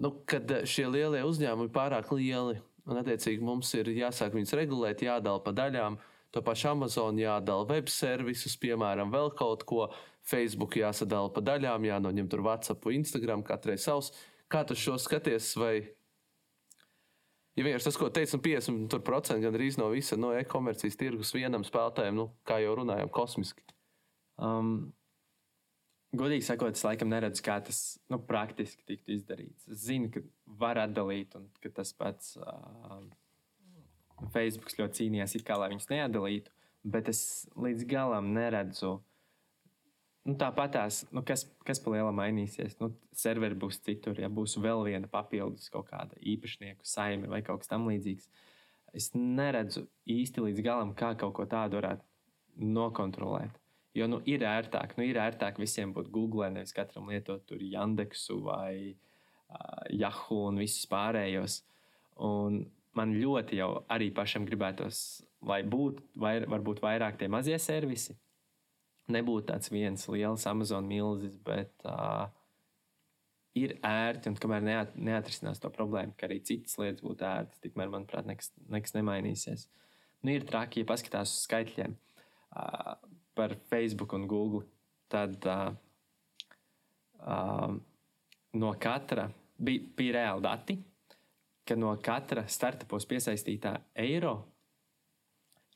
nu, kad šie lielie uzņēmumi ir pārāk lieli, un attiecīgi mums ir jāsāk viņus regulēt, jādala pa daļām. To pašu Amazon jādala web servisus, piemēram, vēl kaut ko. Facebook jāsadala pa daļām, jānoņem tur WhatsApp, Instagram, katrai savs. Kā tu šo skaties? Vai ja vienkārši tas, ko teicu, 50% gandrīz no visa no e-komercijas tirgus vienam spēlētājam, nu, kā jau runājām, kosmiski. Um, godīgi sakot, es laikam neredzu, kā tas nu, praktiski tiktu izdarīts. Es zinu, ka var atdalīt, un ka tas pats uh, Facebook ļoti cīnījās, kā, lai viņus neatdalītu, bet es līdz galam neredzu. Nu, Tāpatās, nu, kas, kas pa lielam mainīsies? Nu, serveri būs citur, ja būs vēl viena papildus kaut kāda īpašnieku saime vai kaut kas tamlīdzīgs. Es neredzu īsti līdz galam, kā kaut ko tādu varētu nokontrolēt. Jo nu, ir ērtāk, nu, ir ērtāk visiem būt Google, nevis katram lietot tur Yandexu vai uh, Yahoo un visus pārējos. Un man ļoti jau arī pašam gribētos, lai būtu vai, varbūt vairāk tie mazie servisi, nebūtu tāds viens liels Amazon milzis, bet uh, ir ērti. Un kamēr neat, neatrisinās to problēmu, ka arī citas lietas būtu ērtas, tikmēr, manuprāt, nekas, nekas nemainīsies. Nu, ir traki, ja paskatās uz skaitļiem uh, par Facebook un Google. Tad uh, uh, no katra bija, bija reāli dati, ka no katra startupos piesaistītā eiro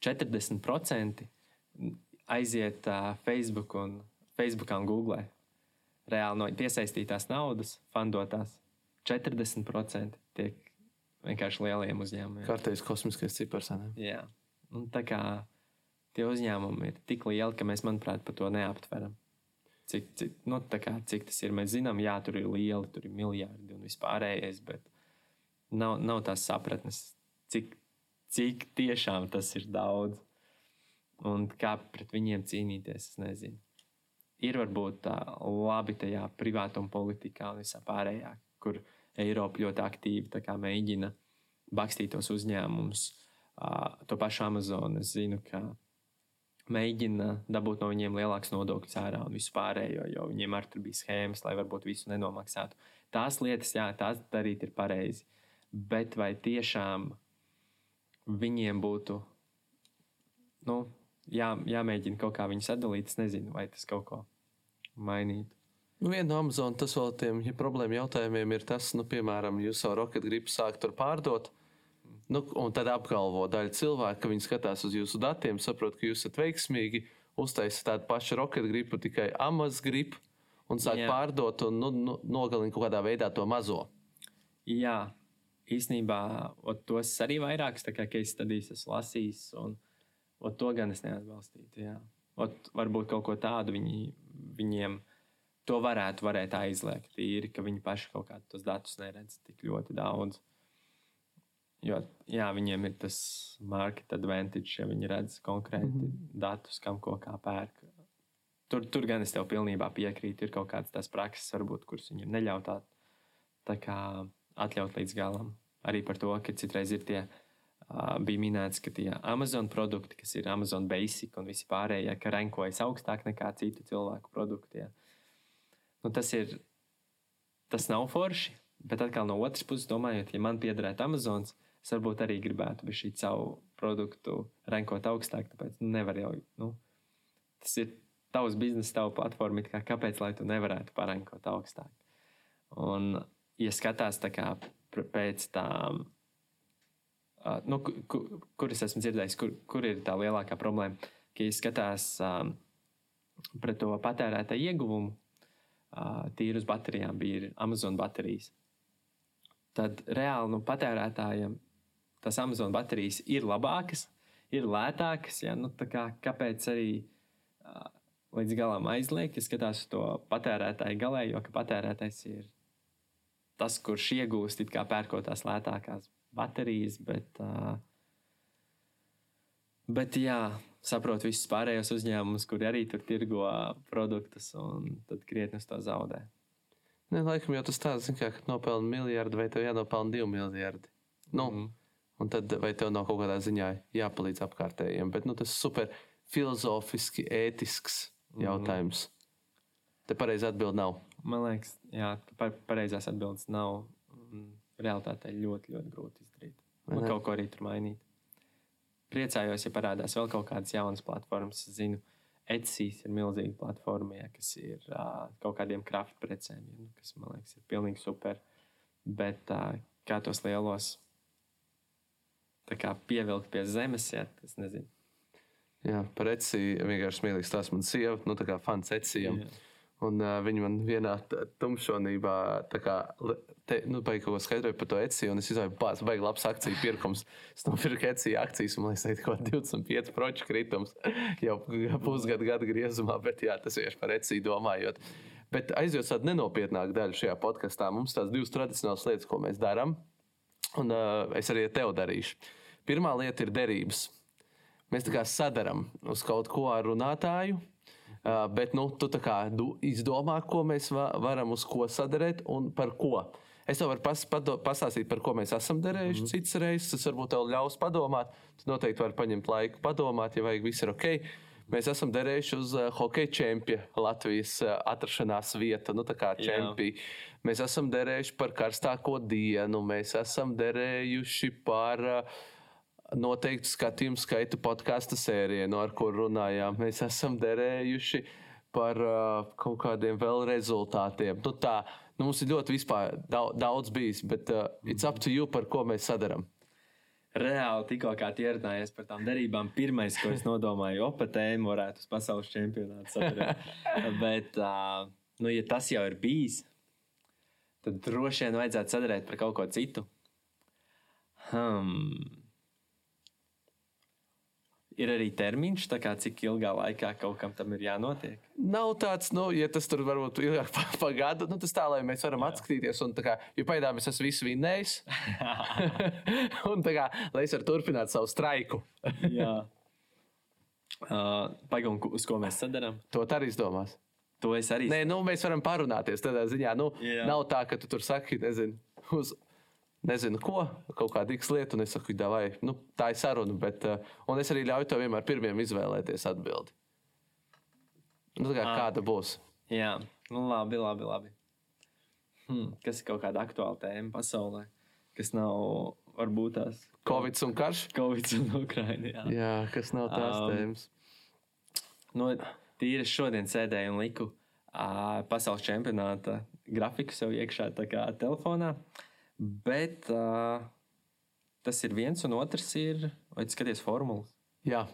40% aiziet uh, Facebook un, Facebookā un Google. Reāli no piesaistītās naudas, fandotās 40% tiek vienkārši lieliem uzņēmumiem. Kārtējs kosmiskais cipars. Jā, un tā kā tie uzņēmumi ir tik lieli, ka mēs, manuprāt, par to neaptveram. Cik, cik, nu, kā, cik tas ir? Mēs zinām, jā, tur ir lieli, tur ir miljardi un vispārējais, bet nav, nav tās sapratnes, cik, cik tiešām tas ir daudz. Un kā pret viņiem cīnīties, es nezinu. Ir varbūt tā labi tajā privātuma politikā un visā pārējā, kur Eiropa ļoti aktīvi mēģina bakstīt tos uzņēmumus. To pašu Amazon es zinu, ka mēģina dabūt no viņiem lielāks nodokļu cērā un visu pārējo, jo viņiem arī tur bija schēmas, lai varbūt visu nenomaksātu. Tās lietas, jā, tās darīt ir pareizi. Bet vai tiešām viņiem būtu nu, jā, jāmēģina kaut kā viņus atdalīt. Es nezinu, vai tas kaut ko mainītu. Nu, viena no Amazon tas vēl tiem ja problēma jautājumiem ir tas, nu, piemēram, jūs savu roketu gribat sākt tur pārdot. Nu, un tad apgalvo daļa cilvēku, ka viņi skatās uz jūsu datiem, saprot, ka jūs esat veiksmīgi, uztaisīt tādu pašu roketu gripu, tikai Amazon gripu un sāk Jā. pārdot un nu, nu, nogalina kaut kādā veidā to mazo. Jā, īstenībā ot, tos arī vairākas case studijas esmu lasījis, un ot, to gan es neatbalstītu. Jā. Ot, varbūt kaut ko tādu viņi, viņiem to varētu, varētu aizliegt. Tīri, ka viņi paši kaut kādus datus neredz tik ļoti daudz. Jo jā, viņiem ir tas market advantage, ja viņi redz konkrēti mm -hmm. datus, kam ko kā pērk. Tur, tur gan es tev pilnībā piekrītu. Ir kaut kādas tās prakses, varbūt, kuras viņiem neļauj tā, tā kā atļaut līdz galam. Arī par to, ka citreiz ir tie, bija minēts, ka tie Amazon produkti, kas ir Amazon Basic un visi pārējie, ka rankojas augstāk nekā citu cilvēku produkti. Jā. Nu, tas ir, tas nav forši, bet atkal no otras puses domājot, ja man piederētu Amazons, es varbūt arī gribētu bez šī savu produktu rankot augstāk, tāpēc nu, nevar jau, nu, tas ir tavs biznesa, tava platforma, kā kāpēc, lai tu nevarētu parankot augstāk. Un, ja skatās tā kā pēc tām, uh, nu, ku, ku, kur es esmu dzirdējis, kur, kur ir tā lielākā problēma, ka, ja skatās um, pret to patērētāju ieguvumu, uh, tīri uz baterijām bija Amazon baterijas, tad reāli nu, patērētājiem tas Amazon baterijas ir labākas, ir lētākas. Ja? Nu, kā, kāpēc arī uh, līdz galam aizliegt, ja skatās to patērētāju galējo, ka patērētājs ir tas, kurš iegūst it kā pērkot tās lētākās baterijas, bet, bet jā, saprotu visus pārējos uzņēmumus, kuri arī tur tirgo produktus un tad krietni uz to zaudē. Ne, laikam jau tas tāds, kā, ka nopelni miljardu vai tev jānopelna divi miljardi. Nu, Mhm. Un tad vai tev nav kaut kādā ziņā jāpalīdz apkārtējiem. Bet nu, tas ir super filozofiski, ētisks Mhm. jautājums. Te pareizi atbild nav. Man liekas, jā, pa, pareizās atbildes nav. Mm, Realtātē ļoti, ļoti grūti Un kaut ko arī tur mainīt. Priecājos, ja parādās vēl kaut kādas jaunas platformas. Es zinu, Etsy ir milzīga platforma, ja, kas ir uh, kaut kādiem kraftprecēm, ja, nu, kas man liekas, ir pilnīgi super. Bet uh, kā tos lielos tā kā pievilkt pie zemes, ja, tas nezinu. Jā, par Etsy vienkārši smieklīgs tas man sieva, nu tā kā fans Etsijam. Jā. Un uh, viņi man vienā tumšonībā, tā kā, te, nu, baigi kaut ko skaidroja par to Etsy, un es izvēlējos, bāz, baigi labs akciju pirkums. Es nopirku Etsy akcijas, un man liekas, ka kaut kā 25 proču kritums *laughs* jau *laughs* pusgadu gadu griezumā, bet jā, tas vienkārši par Etsy domājot. Bet aizjot tādu nenopietnāku daļu šajā podkastā, mums tās divas tradicionālas lietas, ko mēs darām, un uh, es arī ar tevi darīšu. Pirmā lieta ir derības. Mēs tā kā sadarām uz kaut ko ar runātāju, uh, bet nu, tu kā du- izdomā, ko mēs va varam uz ko sadarīt un par ko. Es tev varu pas, pado, pastāstīt, par ko mēs esam darījuši. Mm -hmm. Citas reizes tas varbūt tev ļaus padomāt. Tu noteikti vari paņemt laiku, padomāt, ja vajag, viss ir ok. Mēs esam derējuši uz uh, hokeja čempionu Latvijas uh, atrašanās vietu, nu tā kā čempionu. Mēs esam derējuši par karstāko dienu, mēs esam derējuši par uh, noteiktu skatījumu skaitu podkāstu sērijai, no ar kur runājām. Mēs esam derējuši par uh, kaut kādiem vēl rezultātiem. Nu, tā, nu, mums ir ļoti vispār daudz, daudz bijis, bet uh, it's up to you, par ko mēs sadarām. Reāli tikko ierunājies par tām derībām, pirmais, ko es nodomāju, opa tēmu varētu uz pasaules čempionātu sadarīt. *laughs* Bet, uh, nu, ja tas jau ir bijis, tad droši vien vajadzētu sadarīt par kaut ko citu. Hmm. Ir arī termiņš, kā cik ilgā laikā kaut kam tam ir jānotiek. Nav tāds, nu, ja tas tur varbūt ilgāk *laughs* pa, pa gadu, nu, tas tā, lai mēs varam Jā. atskatīties. Un, kā, jo pagaidām es esmu visu vinnējis. *laughs* *laughs* un tā kā, lai es varu turpināt savu straiku. Jā. Uh, Pagaidām, uz ko mēs sadarām? To arī izdomās. To es arī Nē, nu, mēs varam parunāties tādā ziņā. Nu, Jā. nav tā, ka tu tur saki, nezinu, uz nezinu ko, kaut kādu X lietu, un es saku, vai nu, tā ir saruna. Bet, uh, un es arī ļauju tev vienmēr pirmiem izvēlēties atbildi. Nu, kā, Ah. kāda būs? Jā, nu, labi, labi. labi. Hmm, kas ir kaut kāda aktuāla tēma pasaulē, kas nav varbūt tās Covid un karš? Covid un Ukraina. Jā. Jā, kas nav tās Um, tēmas. No, tīri es šodien sēdēju un liku uh, pasaules čempionāta grafiku sev iekšā telefonā. Bet uh, tas ir viens, un otrs ir, vai skaties formulas? Jā,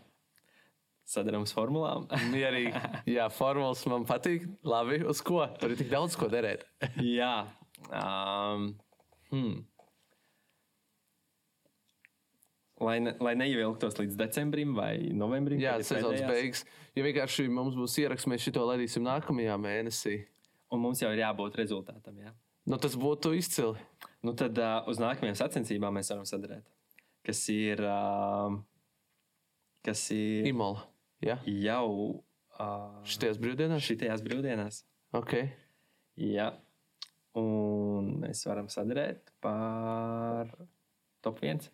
Sadarām formulām. mierīgi. *laughs* Jā, formulas man patīk. Labi, uz ko? Tur ir tik daudz ko derēt. *laughs* Jā. Um, hmm. Lai, ne, lai neievilktos līdz decembrim vai novembrim. Jā, sezonas beigas. Ja vienkārši mums būs ieraksts, mēs šo ladīsim nākamajā mēnesī. Un mums jau ir jābūt rezultātam. Jā. Nu, tas būtu izcili. Nu, tad uh, uz nākamajām sacensībām mēs varam sadarīt. Kas ir, uh, kas ir Imola. Jā, jau uh, šities brīvdienās. šitajās brīvdienās. Ok. Jā. Un mēs varam sadarīt par top 1.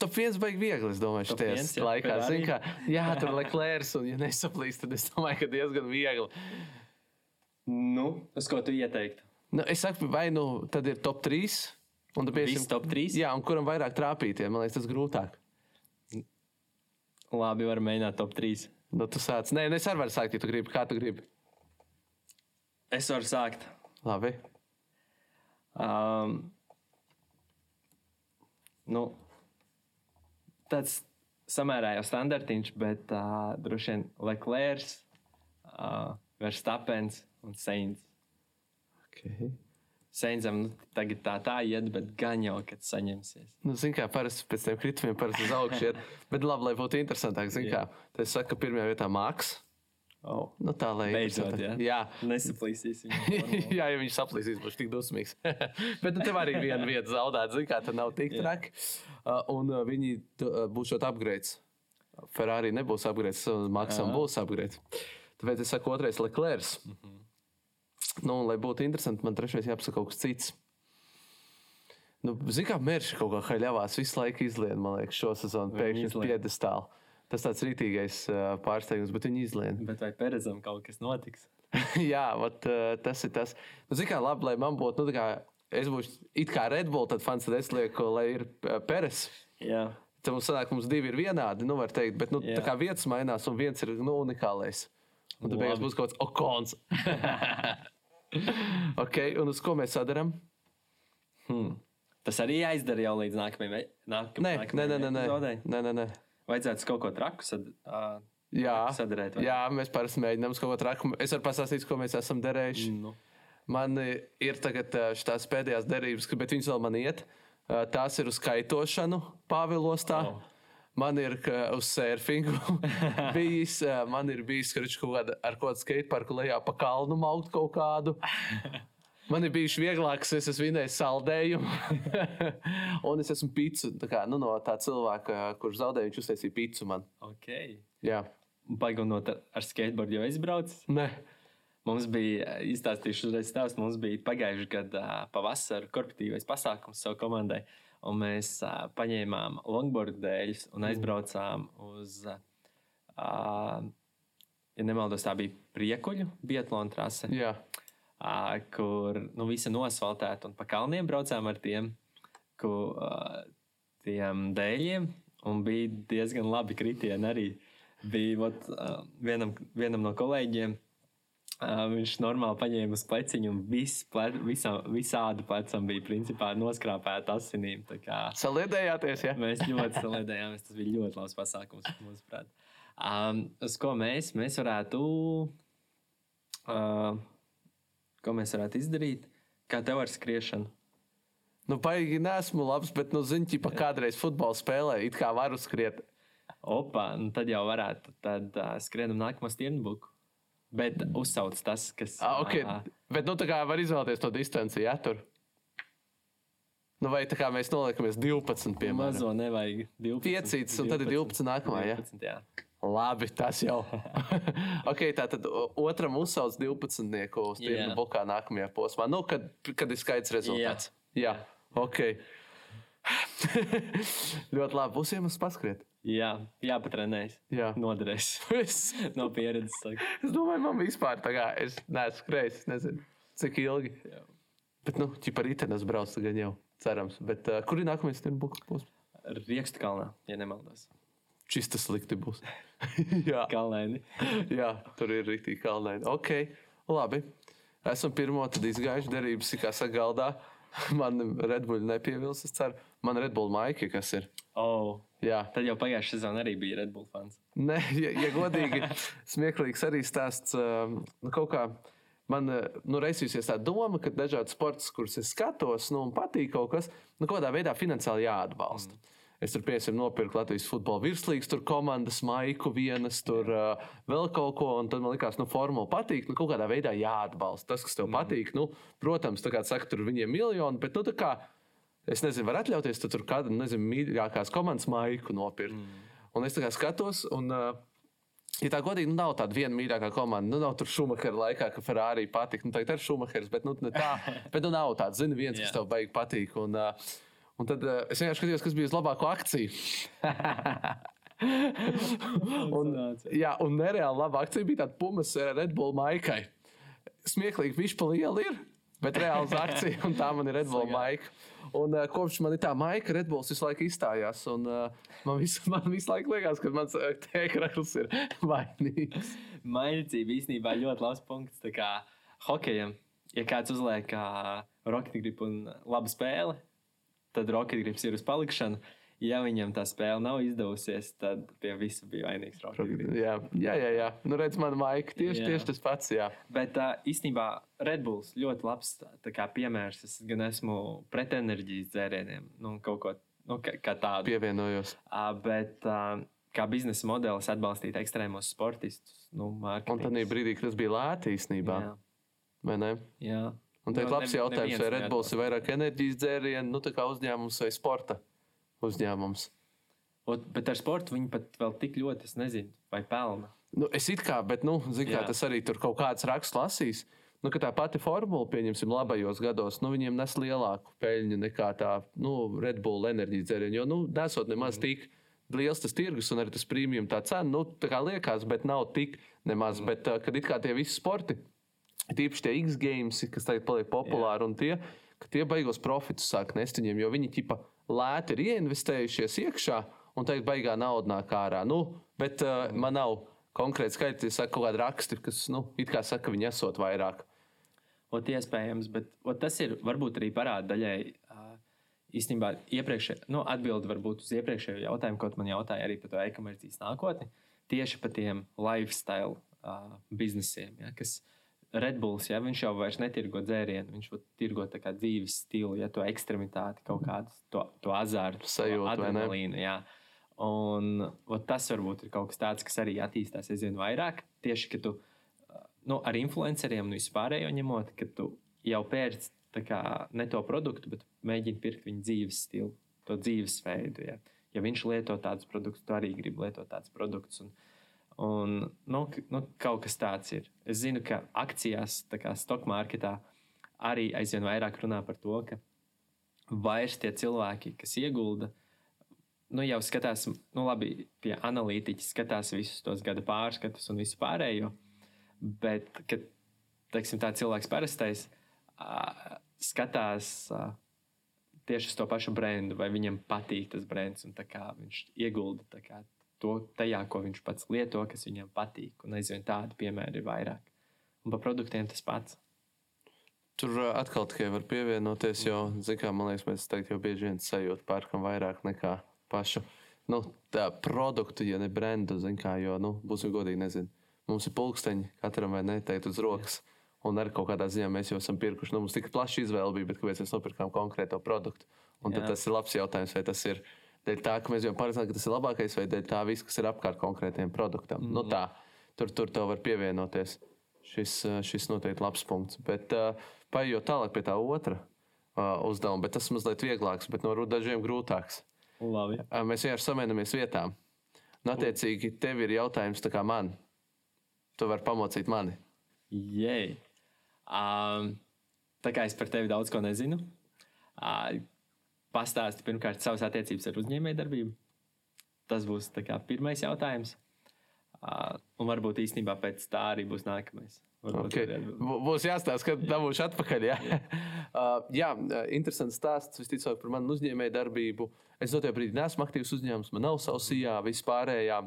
Top viens beigas viegli, es domāju, Top šajā viens, jā, laikā. Zin, kā, jā, tur ir Leclerc, un, ja nesaplīst, tad es domāju, ka diezgan viegli. Nu, uz ko tu ieteiktu? Nu, es saku, vai nu tad ir top 3, un tad Visi top 3? Jā, un kuram vairāk trāpītie, man liekas, tas grūtāk. Labi, varam mēģināt top 3. Nu, tu sāc. Nē, nu, es arī varu sākt, ja tu gribi. Kā tu gribi? Es varu sākt. Labi. Um, nu, tāds samērā jau standartiņš, bet uh, droši vien Leclerc, uh, Verstapens un Seins. Okay. Seinsam nu, tagad tā tā iet, bet gan jau, kad saņemsies. Nu, zin kā, parasti pēc tam kritumiem parasti uz augšu iet. Bet labi, lai būtu interesantāk, zin Jā. kā. Tad es saku, ka pirmajā vietā māks. Oh, Nu, tā lai Beidzot, interesantāk. jā. Nesaplīsīsim. *laughs* Jā, ja viņš saplīsīs, būs tik dusmīgs. *laughs* Bet nu, tev arī viena vieta zaudēt, zini, kā tā nav tik traki. Uh, un uh, viņi uh, būs šeit upgrades. Ferrari nebūs upgrades, Maksam būs upgrades. Tāpēc es saku, otrais Leclerc. Mhm. Nu, un, lai būtu interesanti, man trešais jāpasaka kaut kas cits. Nu, Zini, kā mērķis kaut kā haļavās visu laiku izlien, man liekas, šo sezonu pēkšņi uz izlien. piedestālu. Tas tāds rītīgais uh, pārsteigums, bet viņi izlien. bet vai Perezam kaut kas notiks? *laughs* Jā, vat, uh, tas ir tas. Nu, Zini, kā labi, lai man būtu, nu, tā kā es būšu it kā Red Bull, tad fans, tad es lieku, lai ir uh, Peres. Jā, Tad mums sanāk, mums divi ir vienādi, nu, var teikt, bet, nu, Jā. tā kā vietas mainās, un viens ir, nu, unikālais. Un tad beigās būs kaut kāds okons. *laughs* *laughs* ok, un uz ko mēs sadarām? hmm. tas arī jāizdara jau līdz nākamajai. Nāk, Nē, nē, nē, nē, nē. Vajadzētu kaut ko traku sad, uh, Jā, sadarīt. jā, mēs parasti mēģinām kaut ko traku. Es varu pastāstīt, ko mēs esam derējuši. Nu. Man ir tagad šīs pēdējās derības, bet viņas vēl man iet. Tās ir uz kaitošanu Pāvilostā. Oh. Man ir uz surfingu *laughs* bijis, man ir bijis viņš kaut kāda, ar kādu skateparku lejā pa kalnu maukt kaut kādu. *laughs* Man ir bijis vieglāks, es esmu vinējis saldējumu. *laughs* un es esmu pīcis kā, nu, no tā cilvēka, kurš zaudēja, viņš uztaisīja pīci man. Okay. Jā, Paigunot ar, ar skateboardu jau aizbraucis. nē. Mums bija, izstāstīšu uzreiz stāstu, mums bija pagājušajā gadā pavasara korporatīvais pasākums savu komandai. Un mēs uh, paņēmām longboard dēļus un aizbraucām uz, uh, ja nemaldos, tā bija priekuļu biatlona trase, Jā, uh, kur nu, visa nosvaltēta un pa kalniem braucām ar tiem, ku, uh, tiem dēļiem. Un bija diezgan labi kritieni arī. Bija vat, uh, vienam, vienam no kolēģiem. Uh, viņš normāli paņēma uz pleciņu, un viss ple, visā, visādi plecam bija principā noskrāpēta asinīm. Saliedējāties, jā. Mēs ļoti salīdzinājāmies. Tas bija ļoti labs pasākums, mūsuprāt. Um, uz ko mēs, mēs varētu. Uh, ko mēs varētu izdarīt? Kā tev ar skriešanu? Nu, baigi nesmu labs, bet, nu, zini, pa kādreiz futbolu spēlē, it kā varu skriet. Opa, nu tad jau varētu. Tad uh, skrienam nākamo stirnbuku. Bet uzsauc tas, kas. Ah, okay. ā, Bet, nu, tā kā var izvēlēties to distanci, ja tur. Nu, vai tā kā mēs noliekamies 12, piemēram. Mazo nevajag 12. Piecītis, un tad ir 12 nākamā, ja? 12, jā. Labi, tas jau. *laughs* ok, tā tad otram uzsauc 12. uz Jā. tirnu bokā nākamajā posmā. Nu, kad, kad ir skaidrs rezultāts. Jā, jā. ok. *laughs* Ļoti labi. Būs iemesls paskriet. Jā, jāpatrenējas. Jā. Noderēs. No pieredzes. Saka. es domāju, man vispār tā kā es neesmu skrējis, es nezinu, cik ilgi. Jā. Bet, nu, ķipa ritenes brauc gan jau, cerams. Bet, uh, kur ir nākamais tirnu bokas posms? Riekstu kalnā, ja nemaldos. Šis tas slikti būs. *laughs* jā, Kalnēni. jā, tur ir rīktīgi kalnaini. Ok. Labi. Esam pirmo tad izgājuši derības, kā sagaldā. Man Redbull nepievilks, es ceru. Man Redbull maika, kas ir. Oh, Jā, tad jau pagājušā sezonā arī bija Red Bull fans. Nē, ja, ja godīgi, *laughs* smieklīgs arī stāsts. um, Nu, kaut kā man uh, nu, reizēsies tā doma, ka dažādi sports, kurus es skatos, nu, un patīk kaut kas, nu, kaut kādā veidā finansiāli jāatbalsta. Mm. Es tur piemēram nopirku Latvijas futbola virslīgas, tur komandas maiku vienas, tur uh, vēl kaut ko, un tad man likās, nu, formula patīk, nu, kaut kādā veidā jāatbalsta. Tas, kas tev mm. patīk, nu, protams, tā kā saka, tur viņiem miljoni, bet, nu, tā kā es nezinu, var atļauties tu tur kādu, nezinu, mīļākās komandas maiku nopirkt. Mm. Un es tā kā skatos, un, ja tā godīgi, nu, nav tāda viena mīļākā komanda. Nu, nav tur Šumahera laikā, ka Ferrari patīk. Nu, tagad ir Šumahers, bet, nu, tā, *laughs* bet, nu, nav tāds, zini, viens, kas Jā. tev baigi patīk. Un, un tad es vienkārši skatījos, kas bija uz labāko akciju. *laughs* un, jā, un nereāli laba akcija bija tāda pumas Red Bull maikai. Smieklīgi, viņš pa lielu ir, bet reāls akcija, un tā man ir Red Bull maika. Un uh, kopš man ir tā maika, Red Bulls visu laiku izstājās. Un, uh, man, visu, *laughs* man visu laiku liekas, ka mans uh, tēkrakls ir *laughs* vainīgs. Mainicība īstenībā ļoti labs punkts. Tā kā hokejam, ja kāds uzliek uh, rocket grip un labu spēli, tad rocket grips ir uz palikšanu. Ja viņam tā spēle nav izdevusies, tad pie visa bija vainīgs grips. Jā, jā, jā. jā. Nu, redz, man maika tieši, Jā. tieši tas pats. Jā. Bet uh, īstenībā Red Bulls ļoti labs tā kā, piemērs. Es gan esmu pret enerģijas dzērieniem, nu, kaut ko nu, kā, kā tādu. Pievienojos. Uh, bet uh, kā biznesa modelis atbalstīt ekstrēmos sportistus, nu, Un mārketings. tad brīdī, kad tas bija lēti īstenībā, Jā, vai ne? jā. Un tagad Nu, labs nevi- jautājums, vai Red Bulls ir vairāk enerģijas dzērienu, nu, tā kā uzņēmums vai sporta uzņēmums. Ot, bet ar sportu viņi pat vēl tik ļoti, es nezinu, vai pelna. Nu, es it kā, bet, nu, zinu, kā Jā. tas arī tur kaut kāds raksts lasīs. Nu, tā pati formula, pieņemsim, labajos gados, nu, viņiem nes lielāku peļņu nekā tā nu, Red Bull enerģijas dzērienu. Jo, nu, nesot nemaz tik liels tas tirgus un arī tas prēmijums, tā cena, nu, tā kā liekas, bet nav tik nemaz. Mm. Bet, uh, kad it kā tie visi sporti, tīpaši tie X-games, kas tagad paliek populāri, un tie, ka tie beigās profitus sāk nest viņiem, jo viņi ķipa lēti ir ieinvestējušies iekšā, un tagad baigā nauda nāk ārā. Nu, bet uh, man nav konkrēti skaitļi, saka, kaut kāda raksta, kas, nu, it kā saka, viņi esot vairāk. Ot, iespējams, bet ot, tas ir varbūt arī parāda daļai. ā, Īstenībā, iepriekšējā, nu, atbilde varbūt uz iepriekšējo jautājumu, tu man jautāja arī par to e-komercijas nākotni. Tieši par tiem lifestyle uh, biznesiem, ja, kas Red Bulls, ja viņš jau vairs netirgo dzērienu, viņš vat tirgo tā kā dzīves stilu, ja to ekstremitāti, kaut kādu to, to azartu, Sajūtu, adrenalīnu. jā. Un ot, tas varbūt ir kaut kas tāds, kas arī attīstās aizvien vairāk. Tieši, ka tu nu, ar influenceriem un vispārējo ņemot, ka tu jau pērci tā kā, ne to produktu, bet mēģini pirkt viņa dzīves stilu, to dzīvesveidu. Ja, ja viņš lieto tādus produktus, tu arī gribi lietot tādus produktus. Un, un, nu, nu, kaut kas tāds ir. Es zinu, ka akcijās, tā kā stock marketā, arī aizvien vairāk runā par to, ka vairs tie cilvēki, kas iegulda, nu, jau skatās, nu, labi, tie analītiķi skatās visus tos gada pārskatus un visu pārējo. Bet, kad teiksim, tā cilvēks parastais ā, skatās ā, tieši uz to pašu brendu, vai viņam patīk tas brands, un kā viņš iegulda kā, to tajā, ko viņš pats lieto, kas viņam patīk. Un aizvien tādu piemēru ir vairāk. Un par produktiem tas pats. Tur uh, atkal tikai var pievienoties, jo, kā, man liekas, mēs tagad jau bieži vien sajūtam pērkam vairāk nekā pašu nu, tā produktu, ja ne brendu, kā, jo, nu, būsim godīgi, nezinu. Mums ir pulksteņi, katram vai ne, teikt uz rokas. Un arī kaut kādā ziņā mēs jau esam pirkuši. Nu, mums tik plaša izvēle bija, bet kāpēc mēs nopirkām konkrēto produktu? Un Jā. tas ir labs jautājums, vai tas ir dēļ tā, ka mēs jau paredzējām, ka tas ir labākais, vai dēļ tā viss, kas ir apkārt konkrētiem produktam. Mm. Nu, tā, tur, tur tev var pievienoties. Šis, uh, šis noteikti labs punkts. Bet uh, paiet tālāk pie tā otra uh, uzdevuma, bet tas mazliet vieglāks, bet no dažiem grūtāks. Labi. Uh, mēs vienkārši samainamies vietām. Un, attiecīgi, tev ir jautājums man. Tu vari pamocīt mani. Jē. Um, tā kā es par tevi daudz ko nezinu, uh, pastāsti pirmkārt savas attiecības ar uzņēmējdarbību. Tas būs kā pirmais jautājums. Uh, un varbūt īstenībā pēc tā arī būs nākamais. Varbūt Okay. Būs jāstāsta, kad dabūšu atpakaļ. Jā, uh, jā uh, interesants stāsts visticamāk par manu uzņēmēju darbību. Es no tajā brīdī neesmu aktīvs uzņēmums, man nav savs IA, vispārējā.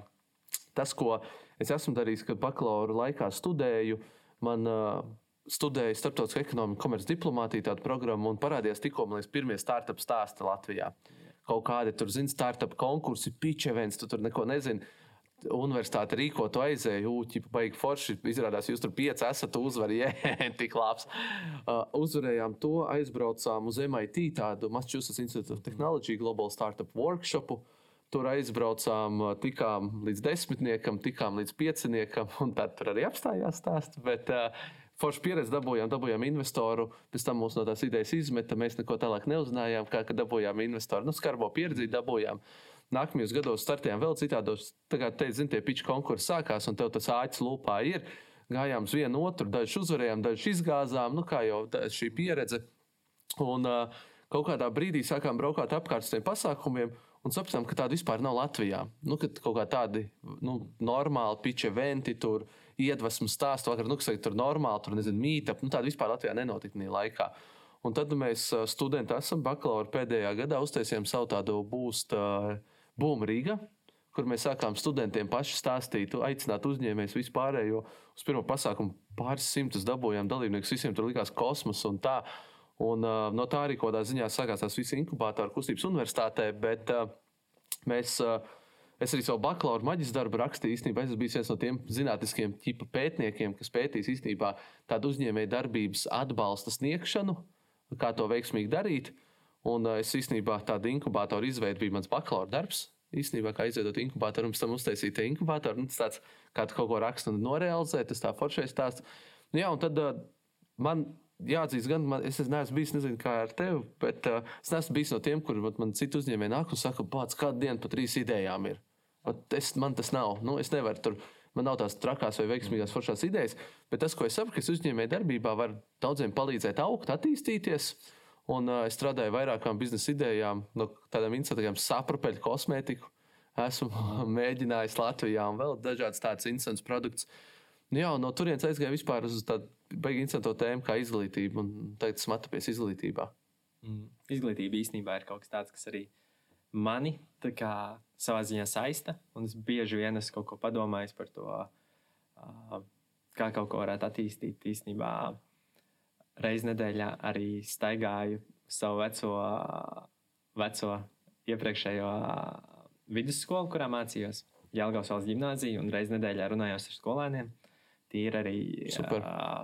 Tas, ko es esmu darījis, kad bakalaura laikā studēju, man uh, studēju starptautisku ekonomiku, komerces diplomātiju, tādu programmu, un parādījās tikko, man liekas, pirmie startup stāsti Latvijā. Kaut kādi tur, zini, startup konkursi, pitch events, tu tur neko nezini. Universitāte rīko to aizēju, ūķi, baigi forši. Izrādās, jūs tur pieci esat uzvarējuši, *laughs* tik labs. Uh, uzvarējām to, aizbraucām uz MIT, tādu Massachusetts Institute of Technology Global Startup Workshopu. Tur aizbraucām, uh, tikām līdz desmitniekam, tikām līdz pieciniekam, *laughs* un tad tur arī apstājās stāsts. Bet uh, foršu pieredzi dabūjām, dabūjām investoru. Pēc tam mūs no tās idejas izmeta. Mēs neko tālāk neuzinājām, kā dabūjām investoru. Nu, skarbo pieredzi dabūjām. Nākamajos gados startējām vēl citādos. Tagad, te, zin, tie piču konkursi sākās, un tev tas āķis lūpā ir. Gājām uz vienu otru, dažus uzvarējām, dažus izgāzām. Nu, kā jau šī pieredze. Un uh, kaut kādā brīdī sākām braukt apkārt uz tiem pasākumiem. Un sapratām, ka tāda vispār nav Latvijā. Nu, kaut kā tādi nu, normāli piču eventi, tur iedvesmas stāstu, vakar, nu, kas tur normāli, tur nezinu, mīta. Nu, tāda vispār Latvijā nenotika nē laikā. Un tad mēs, studenti, esam bakalaura pēdējā gadā uztaisījām savu tādu būstu. Buma Rīga, kur mēs sākām studentiem paši stāstīt, aicināt uzņēmējus vispārējo. Uz pirmo pasākumu pāris simtus dabūjām dalībniekus, visiem tur likās kosmos un tā. Un, uh, no tā arī kaut kādā ziņā sākās tās visas inkubātoru kustības universitātē. Bet uh, mēs, uh, es arī savu bakalaura maģistra darbu rakstīju. Īstenībā es biju viens no tiem zinātniskiem pētniekiem, kas pētīs īstenībā tādu uzņēmēju darbības atbalsta sniegšanu, kā to veiksmīgi darīt. Un uh, es īstenībā tādu inkubātoru izveidu bija mans bakalaura darbs. Īstenībā, kā izveidot inkubātoru, un pēc tam uztaisīt inkubātoru, nu, tas tāds, kā tu kaut ko rakstu un norealizē, tas tā foršais stāsts. Nu, jā, un tad uh, man jāatzīst, gan man, es neesmu bijis, nezinu, kā ar tevi, bet uh, es neesmu bijis no tiem, kuriem man citu uzņēmēji nāk un saka, pats kādu dienu pat trīs idejām ir. Es, man tas nav. Nu, es nevaru tur. Man nav tās trakās vai veiksmīgās foršās idejas, bet tas, ko es saprotu, ka es uzņēmēju darbībā var daudziem palīdzēt augt, attīstīties. Un uh, es strādāju vairākām biznesa idejām, no tādām interesantām saprapeļu kosmētiku. Esmu *laughs* mēģinājis Latvijā un vēl dažādas tādas interesantas produktus. Nu, jā, no turienes aizgāju vispār uz tādu baigi interesantu tēmu kā izglītība. Un tagad esmu atrapies izglītībā. Mm. Izglītība īstenībā ir kaut kas tāds, kas arī mani kā, savā ziņā saista. Es bieži vien esmu kaut ko padomājis par to, kā kaut ko varētu attīstīt īstenībā reizes nedēļā arī staigāju savu veco, veco iepriekšējo vidusskolu, kurā mācījos. Jālgaus valsts gimnāzija, un reizes nedēļā runājos ar skolēniem. Tie ir arī Super. uh,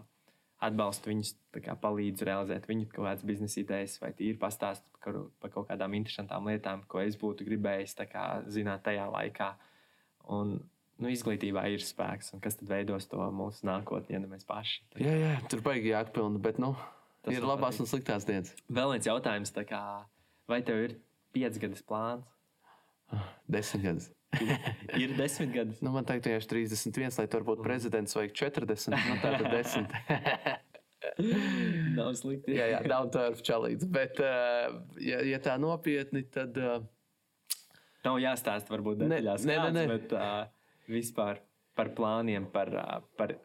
atbalstu viņus, kā, palīdz realizēt viņu kaut kādas biznesa idejas, vai tīri pastāstīt par, par kaut kādām interesantām lietām, ko es būtu gribējis kā, zināt tajā laikā. Un nu, izglītībā ir spēks, un kas tad veidos to mūsu nākotni, ja ne mēs paši. Jā, jā, tur baigi jākpilna, bet nu, Tas ir labās un sliktās dienas. Vēl viens jautājums, kā, vai tev ir piecgadus plāns? Desmit gadus. *laughs* ir desmit gadus. Nu, man tagad ir 31, lai tur būtu prezidents vai 40. Nu, tā ir desmit. *laughs* nav slikti. jā, jā, nav tā ar čalīdzi. Bet, uh, ja, ja tā nopietni, tad. Uh, nav jāstāsta varbūt detaļās. Nē, nē, nē. Bet, uh, vispār par plāniem, par, par,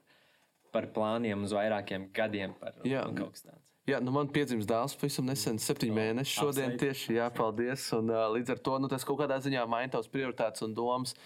par plāniem uz vairākiem gadiem. Par, jā, kaut kas tāds. Jā, nu man piedzimst dēls pavisam nesen, septiņu mēnešu. Šodien apsveic. tieši jāpaldies. Un, uh, līdz ar to nu, tas kaut kādā ziņā maina tavas prioritātes un domas.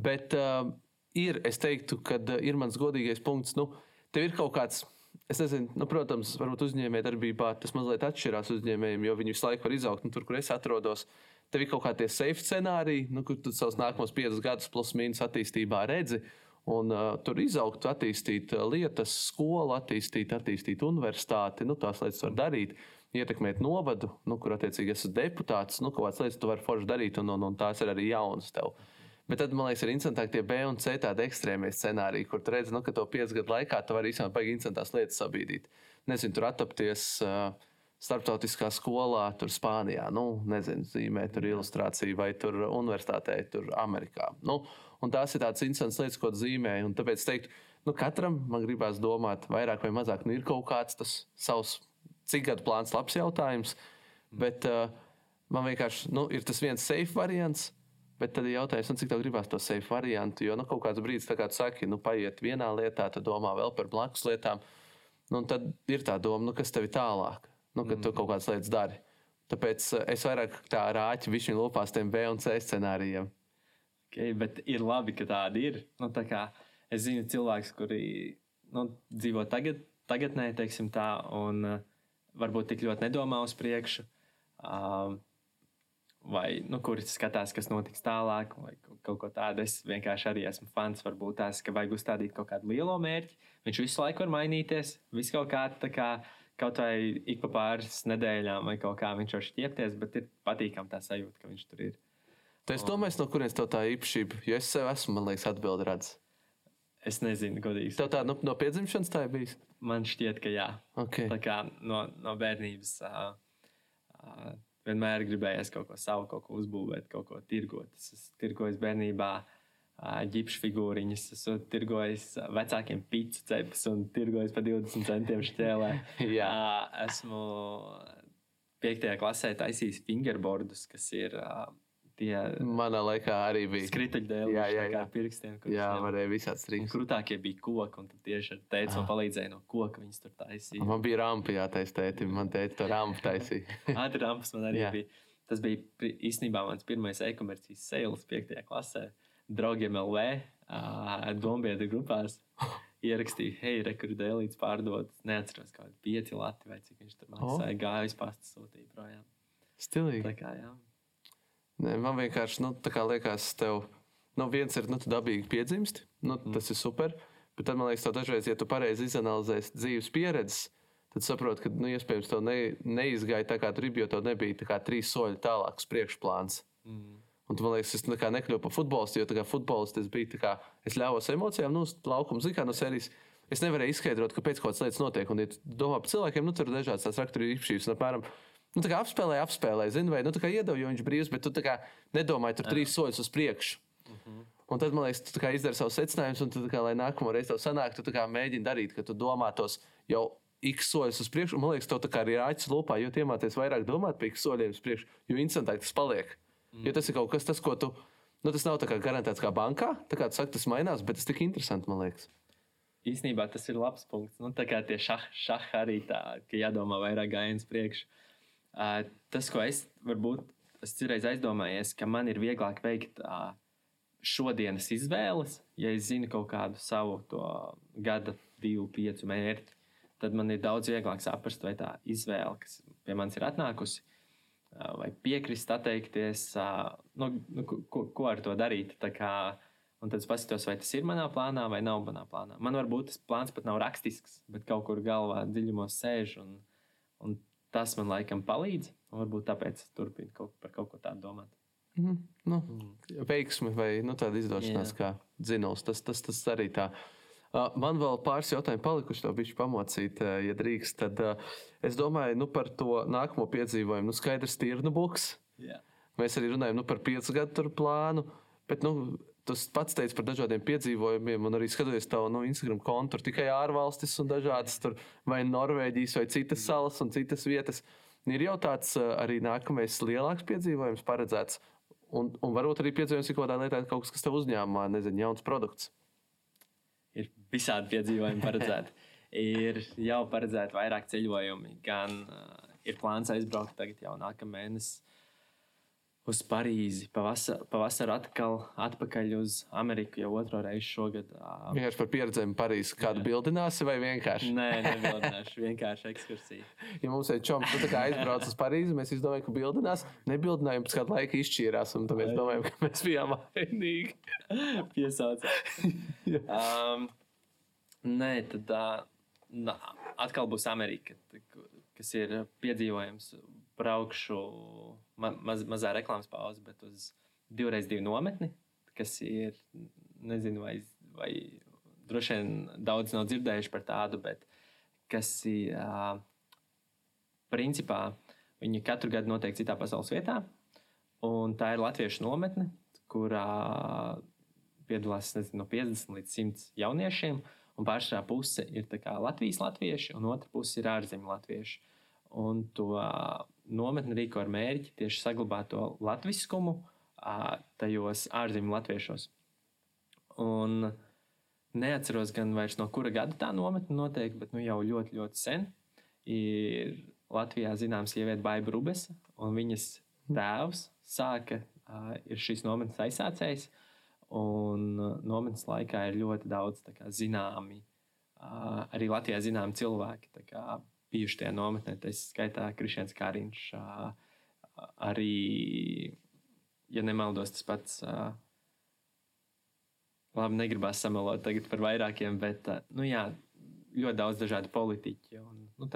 Bet uh, ir, es teiktu, ka uh, ir mans godīgais punkts. Nu, tev ir kaut kāds. Es nezinu, nu, protams, varbūt uzņēmējdarbībā tas mazliet atšķirās uzņēmējiem, jo viņi visu laiku var izaugt. Nu, tur, kur es atrodos, uh, tev ir kaut kādi safe scenāriji, nu, kur tu savus nākamos piecus gadus plus mīnus attīstībā redzi. Un, uh, tur izaugt, attīstīt lietas, skolu, attīstīt, attīstīt universitāti. Nu, tās lietas var darīt, ietekmēt novadu, nu, kur attiecīgi esat deputāts. Nu, kādas lietas tu vari forši darīt, un, un, un tās ir arī jaunas tev. Bet tad, man liekas, ir interesantāk tie B un C tādi ekstrēmie scenāriji, kur tu redzi, nu, ka to piecu gadu laikā tu vari īstenībā baigi interesantās lietas sabīdīt. Nezinu, tur attapties. Uh, starptautiskā skolā, tur Spānijā, nu, nezinu, zīmē tur ilustrāciju, vai tur universitātē, tur Amerikā. Nu, un tās ir tādas interesantas lietas, ko zīmēju. Un tāpēc teikt, nu, katram man gribās domāt, vairāk vai mazāk, nu, ir kaut kāds tas savs, cik gadu plāns, labs jautājums. Bet uh, man vienkārši nu, ir tas viens safe variants. Bet tad ir jautājums, nu, cik tev gribās to safe variantu. Jo nu, kaut kāds brīdis, kā tu saki, nu, paiet vienā lietā, tad domā vēl par blakus lietām. Nu, tad ir tā doma, nu, kas tev ir tālāk nu, kad mm. tu kaut kādas lietas dari. Tāpēc eh, es vairāk tā rāķu viņa lopās tiem B un C scenārijiem. Okay, bet ir labi, ka tādi ir. Nu, tā kā es zinu cilvēkus, kuri nu, dzīvo tagad, tagadnē, teiksim tā, un uh, varbūt tik ļoti nedomā uz priekšu. Uh, vai nu, kurš skatās, kas notiks tālāk, vai kaut ko tādu. Es vienkārši arī esmu fans. Varbūt tās, ka vajag uzstādīt kaut kādu lielo mērķi. Viņš visu laiku var mainīties. Viss kaut kā tā kā. Kaut vai ik pa pāris nedēļām, vai kaut kā viņš var šķiepties, bet ir patīkami tā sajūta, ka viņš tur ir. Es domāju, no kurienes tev tā īpašība, jo es sev esmu, man liekas, atbildi redzējis. Es nezinu, godīgi. Tev tā nu, no piedzimšanas tā ir bijis? Man šķiet, ka jā. Okay. Tā kā no, no bērnības uh, uh, vienmēr gribējies kaut ko savu, kaut ko uzbūvēt, kaut ko tirgot. Es esmu tirgojis bērnībā ģipšu figūriņas, esmu tirgojis vecākiem pīcis cepus un tirgojis par 20 centiem šķēlē. *laughs* Jā. esmu 5. klasē taisījis fingerboardus, kas ir tie Manā laikā arī bija. skrituļdēļi, Jā, jā, jā. pirkstiem. Jā, varēja visāds Un strings. krūtākie bija koki, un tad tieši ar teicu, man palīdzēja no koka viņas tur taisīt. Man bija rampa jātaisa tētim, man teica, to rampu taisīja. *laughs* Ātrāms man arī Jā. bija. Tas bija īstenībā mans pirmais e-komercijas sales 5. klasē. Draugiem LV, uh, Dombiedra grupās. *laughs* Ierakstīju, hei, rekrutēlīts pārdot. Neatceros, kādi pieci lati vai cik viņš tur maksāja. Oh. Gāju uz pasta sūtīju projām. Stilīgi. Tā kā, jā. Nē, man vienkārši nu, liekas, tev nu, viens ir nu, tu dabīgi piedzimst, nu, mm. tas ir super. Bet tad man liekas, ka dažreiz, ja tu pareizi izanalizēsi dzīves pieredzes, tad saproti, ka nu, iespējams tev ne, neizgāja tā, kā tu gribi, jo tev nebija tā kā trīs soļi tālāks priekšplāns. Mm. Un tu, man liekas, es kā nekļuvu par futbolistu, jo tā kā futbolists es biju, tā kā es ļāvos emocijām, nu, laukuma zikā no sērijas. Es nevarēju izskaidrot, kāpēc kaut kādas lietas notiek. Un, ja tu domā par cilvēkiem, nu, tur ir dažādas tās rakstura īpašības. un Apmēram, nu, tā kā apspēlēja, apspēlēja, zini, vai nu, iedeva, jo viņš brīvs, bet tu kā nedomāji tur trīs soļus uz priekšu. Un tad, man liekas, tu izdari savus secinājumus, un tā kā, lai nākamo reizi tev sanāk, tu mēģini darīt, ka tu domā tos jau x soļus uz priekšu. Man liekas, tev arī rāķis lūpā, jo iemācies vairāk domāt par x soļiem uz priekšu, jo instantāk tas paliek. Mm. Jo tas ir kaut kas, tas, ko tu. Nu, tas nav tā kā garantēts kā bankā. Tā kā tu saki, tas mainās, bet tas tik interesanti, man liekas. Īsnībā tas ir labs punkts. Nu, tā kā tie šah, šah arī tā, ka jādomā vairāk gājienus priekšu. Uh, tas, ko es varbūt es citreiz aizdomājies, ka man ir vieglāk veikt uh, šodienas izvēles, ja es zinu kaut kādu savu gada, divu, piecu mērķi. Tad man ir daudz vieglāk saprast, vai tā izvēle, kas pie manis ir atnākusi, ā, vai piekrist, atteikties, ā, nu, nu, ko- ko, ar to darīt. Kā, un tad es paskatos, vai tas ir manā plānā vai nav manā plānā. Man varbūt tas plāns pat nav rakstisks, bet kaut kur galvā dziļumos sēž. Un, un tas man laikam palīdz. Varbūt tāpēc turpinu kaut, par kaut ko tādu domāt. Mhm. Nu, veiksmi vai nu, tāda izdošanās, Jā. kā dzinuls. Tas, tas, tas arī tā. Man vēl pāris jautājumu palikuši, to bišķi pamocīt, uh, ja drīkst. Tad es domāju nu, par to nākamo piedzīvojumu. Nu, skaidrs, tirnu buks. Jā. Mēs arī runājam nu, par piecu gadu tur plānu. Bet, nu, tas pats teica par dažādiem piedzīvojumiem, un arī skatoties tavu nu, Instagram kontu, tur tikai ārzemēs un dažādas tur vai Norvēģijas, vai citas salas un citas vietas. Ir jau tāds uh, arī nākamais lielāks piedzīvojums paredzēts. Un, un varbūt arī piedzīvojums ir kaut kādā lietā, kaut kas, kas tev uzņēmumā, nezinu, jauns produkts. ir visādi piedzīvojumi paredzēti. *laughs* ir jau paredzēti vairāk ceļojumi. Gan uh, ir plāns aizbraukt tagad jau nākamā mēnesī uz Parīzi. Pavasar, pavasarī atkal atpakaļ uz Ameriku jau otro reizi šogad. Vienkārši par pieredzēm Parīzē. Kādu bildināsi vai vienkārši? Nē, nebildināšu, vienkārši ekskursija. Ja mums ir čoms, tad aizbrauc uz Parīzi, mēs domājam, ka bildinās. Nebildinājām, pēc kāda laika izšķīrās, un mēs domājam, ka mēs bijām vainīgi. *laughs* Piesaucā. *laughs* um, nē, tad nā, atkal būs Amerika, kas ir piedzīvojums. Braukšu ma maz, mazā reklāmas pauze, bet uz divreiz divu nometni, kas ir, nezinu, vai, vai droši vien daudz nav dzirdējuši par tādu, bet kas ir, principā, viņi katru gadu notiek citā pasaules vietā, un tā ir latviešu nometne, kurā piedalās nezinu, no 50 līdz 100 jauniešiem. Un pāršā puse ir Latvijas latvieši, un otra puse ir ārzemju latvieši. Un to ā, nometni rīko ar mērķi tieši saglabāt to latviskumu tajos ārzemju latviešos. Un neatceros gan vairs no kura gada tā nometne notiek, bet nu, jau ļoti, ļoti sen. Ir Latvijā zināms sieviete Baiba Rubesa, un viņas tēvs sāka, ir šīs nometnes aizsācējs. Un nometnes laikā ir ļoti daudz kā, zināmi arī Latvijā zinām cilvēki, kā bijuši tajā nometnē, tā skaitā Krišņēns Kāriņš, arī, ja nemaldos, tas pats. Labi, negribās samalot tagad par vairākiem, bet nu, jā, ļoti daudz dažādu politiķu un nu,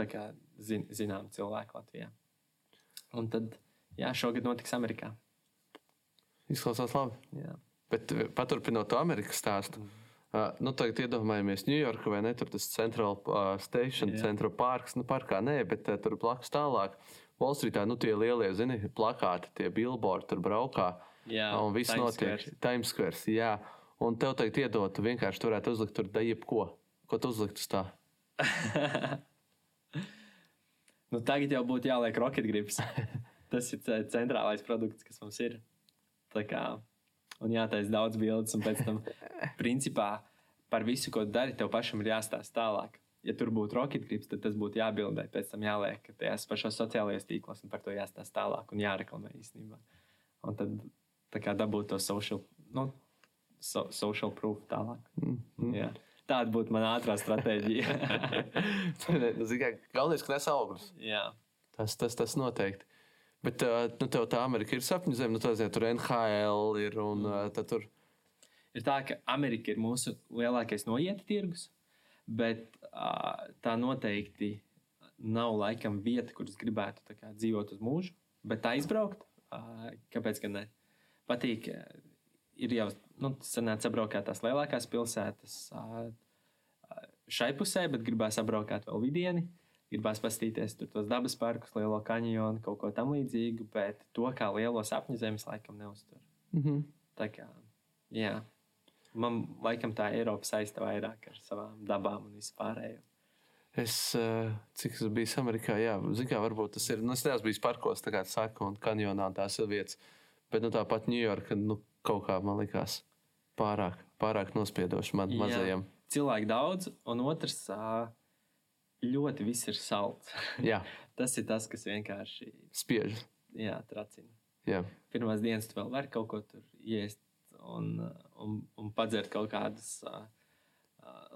zin, zinām cilvēku Latvijā. Un tad, jā, šogad notiks Amerikā. Izklausās labi. Jā. Bet paturpinot to Amerikas stāstu. Mm. Uh, nu, tagad iedomājamies Ņujorku vai ne? Tur tas Central uh, Station, yeah. Central Parks. Nu, parkā nē, bet uh, tur blakus tālāk. Wallstreetā nu, tie lielie, zini, plakāti, tie billboardi tur braukā. Jā, un viss Times notiek. Square. Times Square. Jā, un tev tagad iedot, tu vienkārši turētu uzlikt tur da jebko. Ko tu uzlikt uz tā? *laughs* nu, tagad jau būtu jāliek rocket grips. *laughs* Tas ir ce- centrālais produkts, kas mums ir. Tā kā, un jātaisa daudz bildes, un pēc tam, *laughs* principā, par visu, ko dari, tev pašam ir jāstāsta tālāk. Ja tur būtu rocket grips, tad tas būtu jābildē, pēc tam jāliek tajās pašos sociālajos tīklos, un par to jāstāsta tālāk un jāreklamē īstenībā. Un tad tā kā dabūt to social, nu, so, social proof tālāk. Mm. Jā. Tāda būtu mana ātrā stratēģija. *laughs* *laughs* Nu, Galvenais, ka nes augļus. Jā. Tas, tas, tas noteikti. Bet nu, tev tā Amerika ir sapņu zeme, nu, tā zina, tur NHL ir un uh, tad tur. Ir tā, ka Amerika ir mūsu lielākais noieta tirgus, bet tā noteikti nav laikam vieta, kur es gribētu kā, dzīvot uz mūžu, bet aizbraukt. Kāpēc gan ne? Patīk, ir jau nu, sanāca apbraukāt tās lielākās pilsētas šai pusē, bet gribās apbraukāt vēl vidieni. Gribās paskatīties tur tos dabas parkus, lielo kanjonu, kaut ko tamlīdzīgu, bet to kā lielo sapņu zemes laikam neuztur. Mm -hmm. Tā kā, jā. Man laikam tā Eiropa saista vairāk ar savām dabām un vispārējo. Es, uh, cik es biju Amerikā, jā, zinu, kā varbūt tas ir. Nu, es neesmu bijis parkos, tā kā saka, un kanjonā tās ir vietas. Bet nu, tāpat Ņujorka nu, kaut kā man likās pārāk, pārāk nospiedoši man Jā. mazajam. Cilvēku daudz, un otrs ļoti viss ir salds. *laughs* Tas ir tas, kas vienkārši spiež. jā, tracina. Jā. Pirmās dienas tu vēl vari kaut ko tur iest un, un, un padzert kaut kādas uh,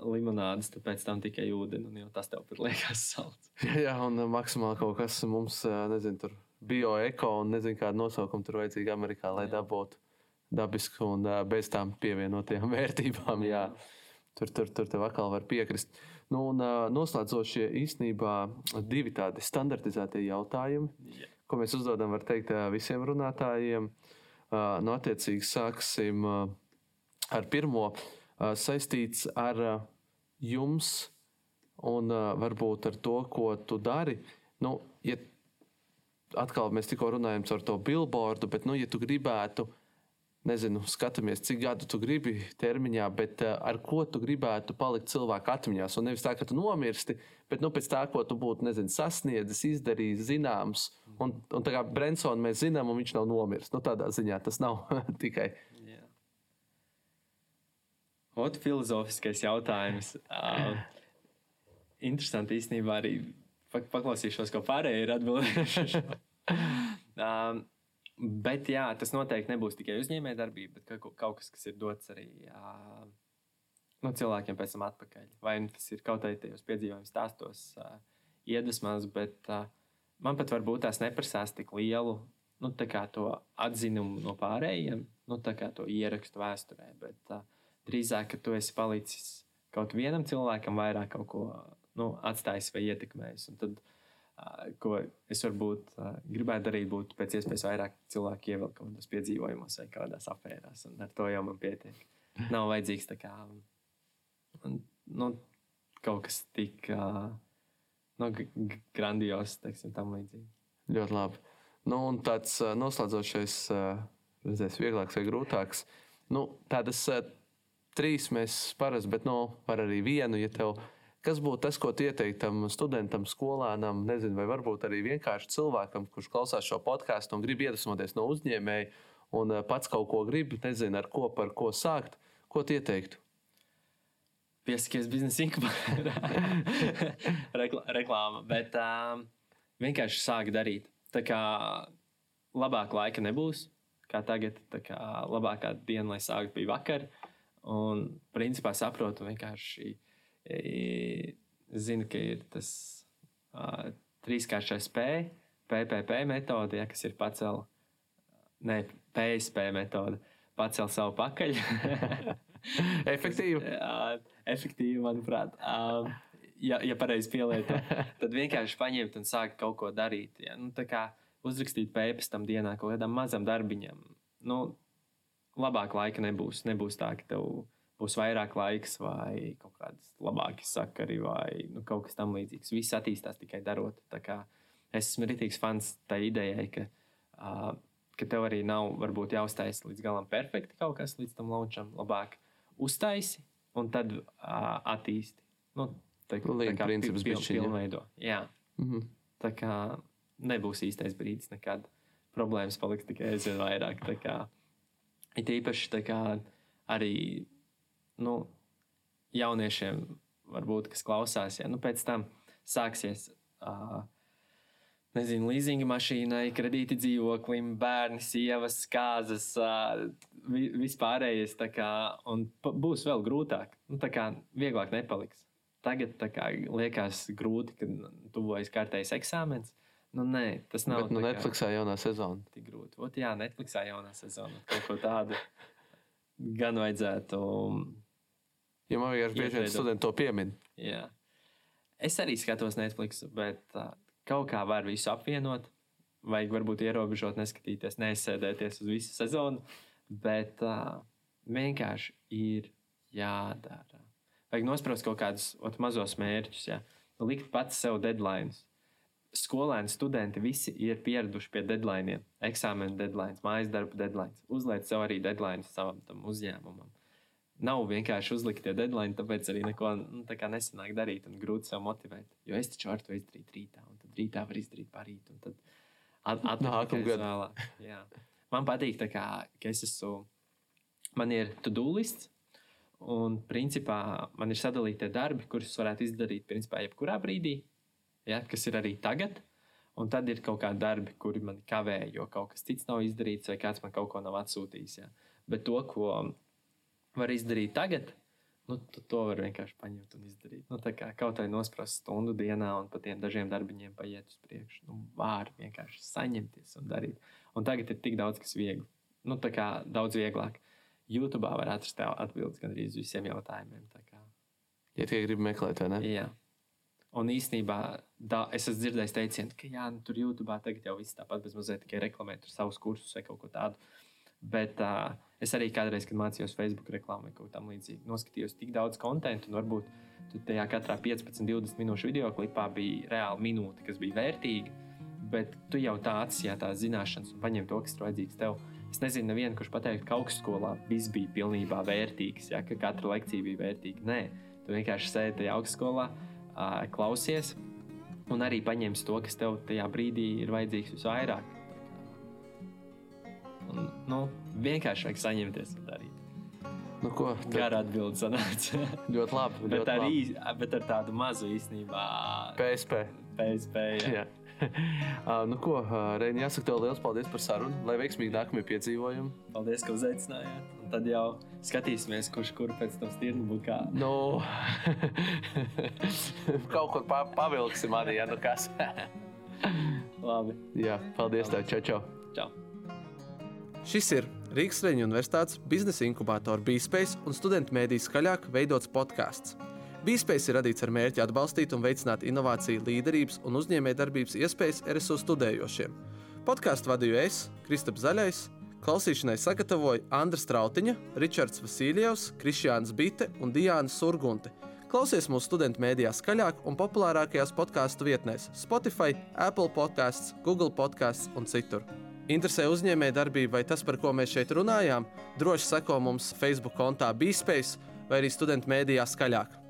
limonādes, tad pēc tam tikai ūdeni, un tas tev pat liekas salds. *laughs* Jā, un maksimāli kaut kas mums, nezinu, tur bioeko un nezinu, kādu nosaukumu tur vajadzīga Amerikā, lai Jā. dabūtu dabisku un bez tām pievienotajām *laughs* vērtībām. Jā. Tur, tur, tur tev atkal var piekrist. Nu, un, uh, noslēdzošie īstenībā divi tādi standartizētie jautājumi, Jā. ko mēs uzdodam, teikt, visiem runātājiem. Nu, attiecīgi, sāksim ar pirmo saistīts ar jums un varbūt ar to, ko tu dari. Nu, ja atkal mēs tikko runājam par to billboardu, bet, nu, ja tu gribētu, nezinu, skatāmies, cik gadu tu gribi termiņā, bet uh, ar ko tu gribētu palikt cilvēku atmiņās. Un nevis tā, ka tu nomirsti, bet nu, pēc tā, ko tu būtu nezinu, sasniedzis, izdarījis, zināms. Un, un tā kā Brensonu mēs zinām, un viņš nav nomiris. Nu, tādā ziņā tas nav *laughs* tikai. Jā. Otrs filozofiskais jautājums. Uh, interesanti īstenībā arī pak paklausīšos, ko pārējie ir atbildējuši. *laughs* um, bet jā, tas noteikti nebūs tikai uzņēmējdarbība, bet kaut, kas, kas ir dots arī uh, no cilvēkiem pēc tam atpakaļ. Vai nu tas ir kaut kādā tajos piedzīvojuma stāstos, uh, iedvesmās, bet uh, man pat varbūt tās neprasās tik lielu nu, to atzinumu no pārējiem, nu, to ierakstu vēsturē. Bet uh, drīzāk, ka tu esi palicis kaut vienam cilvēkam vairāk kaut ko nu, atstājis vai ietekmējis. Un tad, uh, ko es varbūt gribētu darīt, būtu pēc iespējas vairāk cilvēku kādos piedzīvojumos vai kādās afērās. Ar to jau man pietiek. Nav vajadzīgs kā un, nu, kaut kas tik nu, grandios, teiksim, tam līdzīgi. Ļoti labi. Nu, un tāds noslēdzošais, redzēs, vieglāks vai grūtāks. Nu, tādas trīs mēs parasti, bet nu, var arī vienu, ja tev. Kas būtu tas, ko tu ieteiktu tam studentam, skolānam, nezinu, vai varbūt arī vienkārši cilvēkam, kurš klausās šo podkāstu un grib iedvesmoties no uzņēmēja un uh, pats kaut ko grib, nezinu, ar ko par ko sākt, ko tu ieteiktu? Piesakies biznesa inkubatorā. *laughs* Rekla, reklāma. Bet um, vienkārši sāk darīt. Tā kā labāk laika nebūs, kā tagad. Tā kā labākā diena, lai sāktu, bija vakar. Un principā saprotu vienkārši, zinu, ka ir tas uh, trīskāršais P, PPP metode, ja, kas ir pacēla, ne, PSP metode, pacēla savu pakaļ. *laughs* Efektīvi. Efektīvi, *laughs* manuprāt. Um, ja, ja pareizi pielieto, *laughs* tad vienkārši paņemt un sākt kaut ko darīt. Ja? Nu, tā kā uzrakstīt pēpastam dienā kaut kādam mazam darbiņam. Nu, labāk laika nebūs. Nebūs tā, ka tev būs vairāk laiks vai kaut kādas labākas sakari vai nu, kaut kas tamlīdzīgs. Viss attīstās tikai darot. Tā kā es esmu rītīgs fans tai idejai, ka, uh, ka tev arī nav varbūt jāuztaisa līdz galam perfekti kaut kas līdz tam launčam. Labāk uztaisi un tad uh, attīsti. Nu, tā, Nu, lean princips pil- bišķiņ, jā. pilnveido. Jā. Mhm. Tā kā nebūs īstais brīdis nekad. Problēmas paliks tikai aizvien vairāk. Tā kā, it īpaši tā kā arī nu, jauniešiem, varbūt, kas klausās, ja nu, pēc tam sāksies. Uh, Nezinu, līzinga mašīnai, kredīti dzīvoklim, bērni, sievas, kāzas, uh, vi, vispārējais. tā Kā, būs vēl grūtāk. Nu, tā kā vieglāk nepaliks. Tagad kā, liekas grūti, kad tuvojas kārtējs eksāmens. Nu, nē, tas nav Bet nu, kā Netflixā jaunā sezona. tik grūti. Ot, jā, Netflixā jaunā sezona. Kaut ko tādu gan vajadzētu. Jo man vienkārši bieži vien studenti to piemin. Jā. Es arī skatos Netflix, bet uh, kaut kā var visu apvienot. Vajag varbūt ierobežot, neskatīties, neizsēdēties uz visu sezonu. Bet uh, vienkārši ir jādara. Vajag nospraust kaut kādus ot, mazos mērķus, ja? likt pats sev deadlines. Skolēni, studenti visi ir pieraduši pie deadline, eksāmena deadline, mājas darba deadline. Uzliek sev arī deadline savam tam uzņēmumam nav vienkārši uzlikt tie deadline, tāpēc arī neko nu, tā nesanāk darīt un grūti sev motivēt. Jo es taču varu to izdarīt rītā, un tad rītā var izdarīt parīt, un tad at, *laughs* at, Nākamgad. vēlāk. Jā. Man patīk, kā, ka es esmu, man ir to-do lists, un principā man ir sadalīti darbi, kurus varētu izdarīt principā jebkurā brīdī, ja, kas ir arī tagad. Un tad ir kaut kādi darbi, kuri man kavē, jo kaut kas cits nav izdarīts, vai kāds man kaut ko nav atsūtījis. Ja. Bet to, ko var izdarīt tagad, nu, to var vienkārši paņemt un izdarīt. Nu, kā kaut vai nosprāst stundu dienā un pa tiem dažiem darbiņiem paiet uz priekšu. Nu, var vienkārši saņemties un darīt. Un tagad ir tik daudz kas viegli. Nu, tā kā daudz vieglāk. YouTube var atrast atbildes gan arī uz visiem jautājumiem. Ja tikai gribi meklēt, vai ne? Jā. Un īsnībā da, es esmu dzirdējis teicienu, ka jā, nu, tur YouTube tagad jau viss tāpat bez mazliet tikai reklamē tur savus kursus vai kaut ko tādu. Bet uh, es arī kādreiz, kad mācījos Facebook reklāmā vai kaut kā tamlīdzīga, noskatījos tik daudz kontekstu, un varbūt tajā katrā 15, 20 minūšu video klipā bija reāli minūte, kas bija vērtīga. Bet tu jau tā atsijā tās zināšanas un paņem to, kas ir vajadzīgs tev. Es nezinu, nevienu, kurš pateikt, ka augstskolā viss bija pilnībā vērtīgs, ja, ka katra lekcija bija vērtīga. Nē, tu vienkārši sēdi tajā augstskolā, klausies un arī paņemsi to, kas tev tajā brīdī ir vajadzīgs visvairāk. Un, nu, vienkārši vajag saņemties un darīt. Nu, ko? Tad Gara atbilde sanāca. *laughs* Ļoti labi. bet, ļoti ar, labi. īs- bet ar tādu mazu īstenībā PSP. PSP. Jā. Jā. Uh, *laughs* nu, ko, uh, Reini, jāsaka tev liels paldies par sarunu. Lai veiksmīgi nākamie piedzīvojumi. Paldies, ka uzaicinājāt. Un tad jau skatīsimies, kurš kur pēc tam stirnu būkā. Nu, *laughs* kaut ko pa pavilksim arī, ja nu kas. Labi, Jā, paldies tev, čau, čau. čau! Šis ir Rīgas Reņģa Universitātes biznesa inkubātora BSPACE un studentu mēdīs skaļāk veidots podkāsts. BSPACE ir radīts ar mērķi atbalstīt un veicināt inovāciju, līderības un uzņēmējdarbības iespējas RSU studējošiem. Podkāstu vadīju es, Kristaps Zaļais, klausīšanai sagatavoju Andris Strautiņa, Ričards Vasiljevs, Krišjāns Bite un Diāna Surgunte. Klausies mūsu studentu mēdījā skaļāk un populārākajās podkāstu vietnēs Spotify, Apple podkāsts, Google podkāsts un citur. Interesē uzņēmējdarbība vai tas, par ko mēs šeit runājām, droši seko mums Facebook kontā BSpace vai arī studentu mēdījā skaļāk.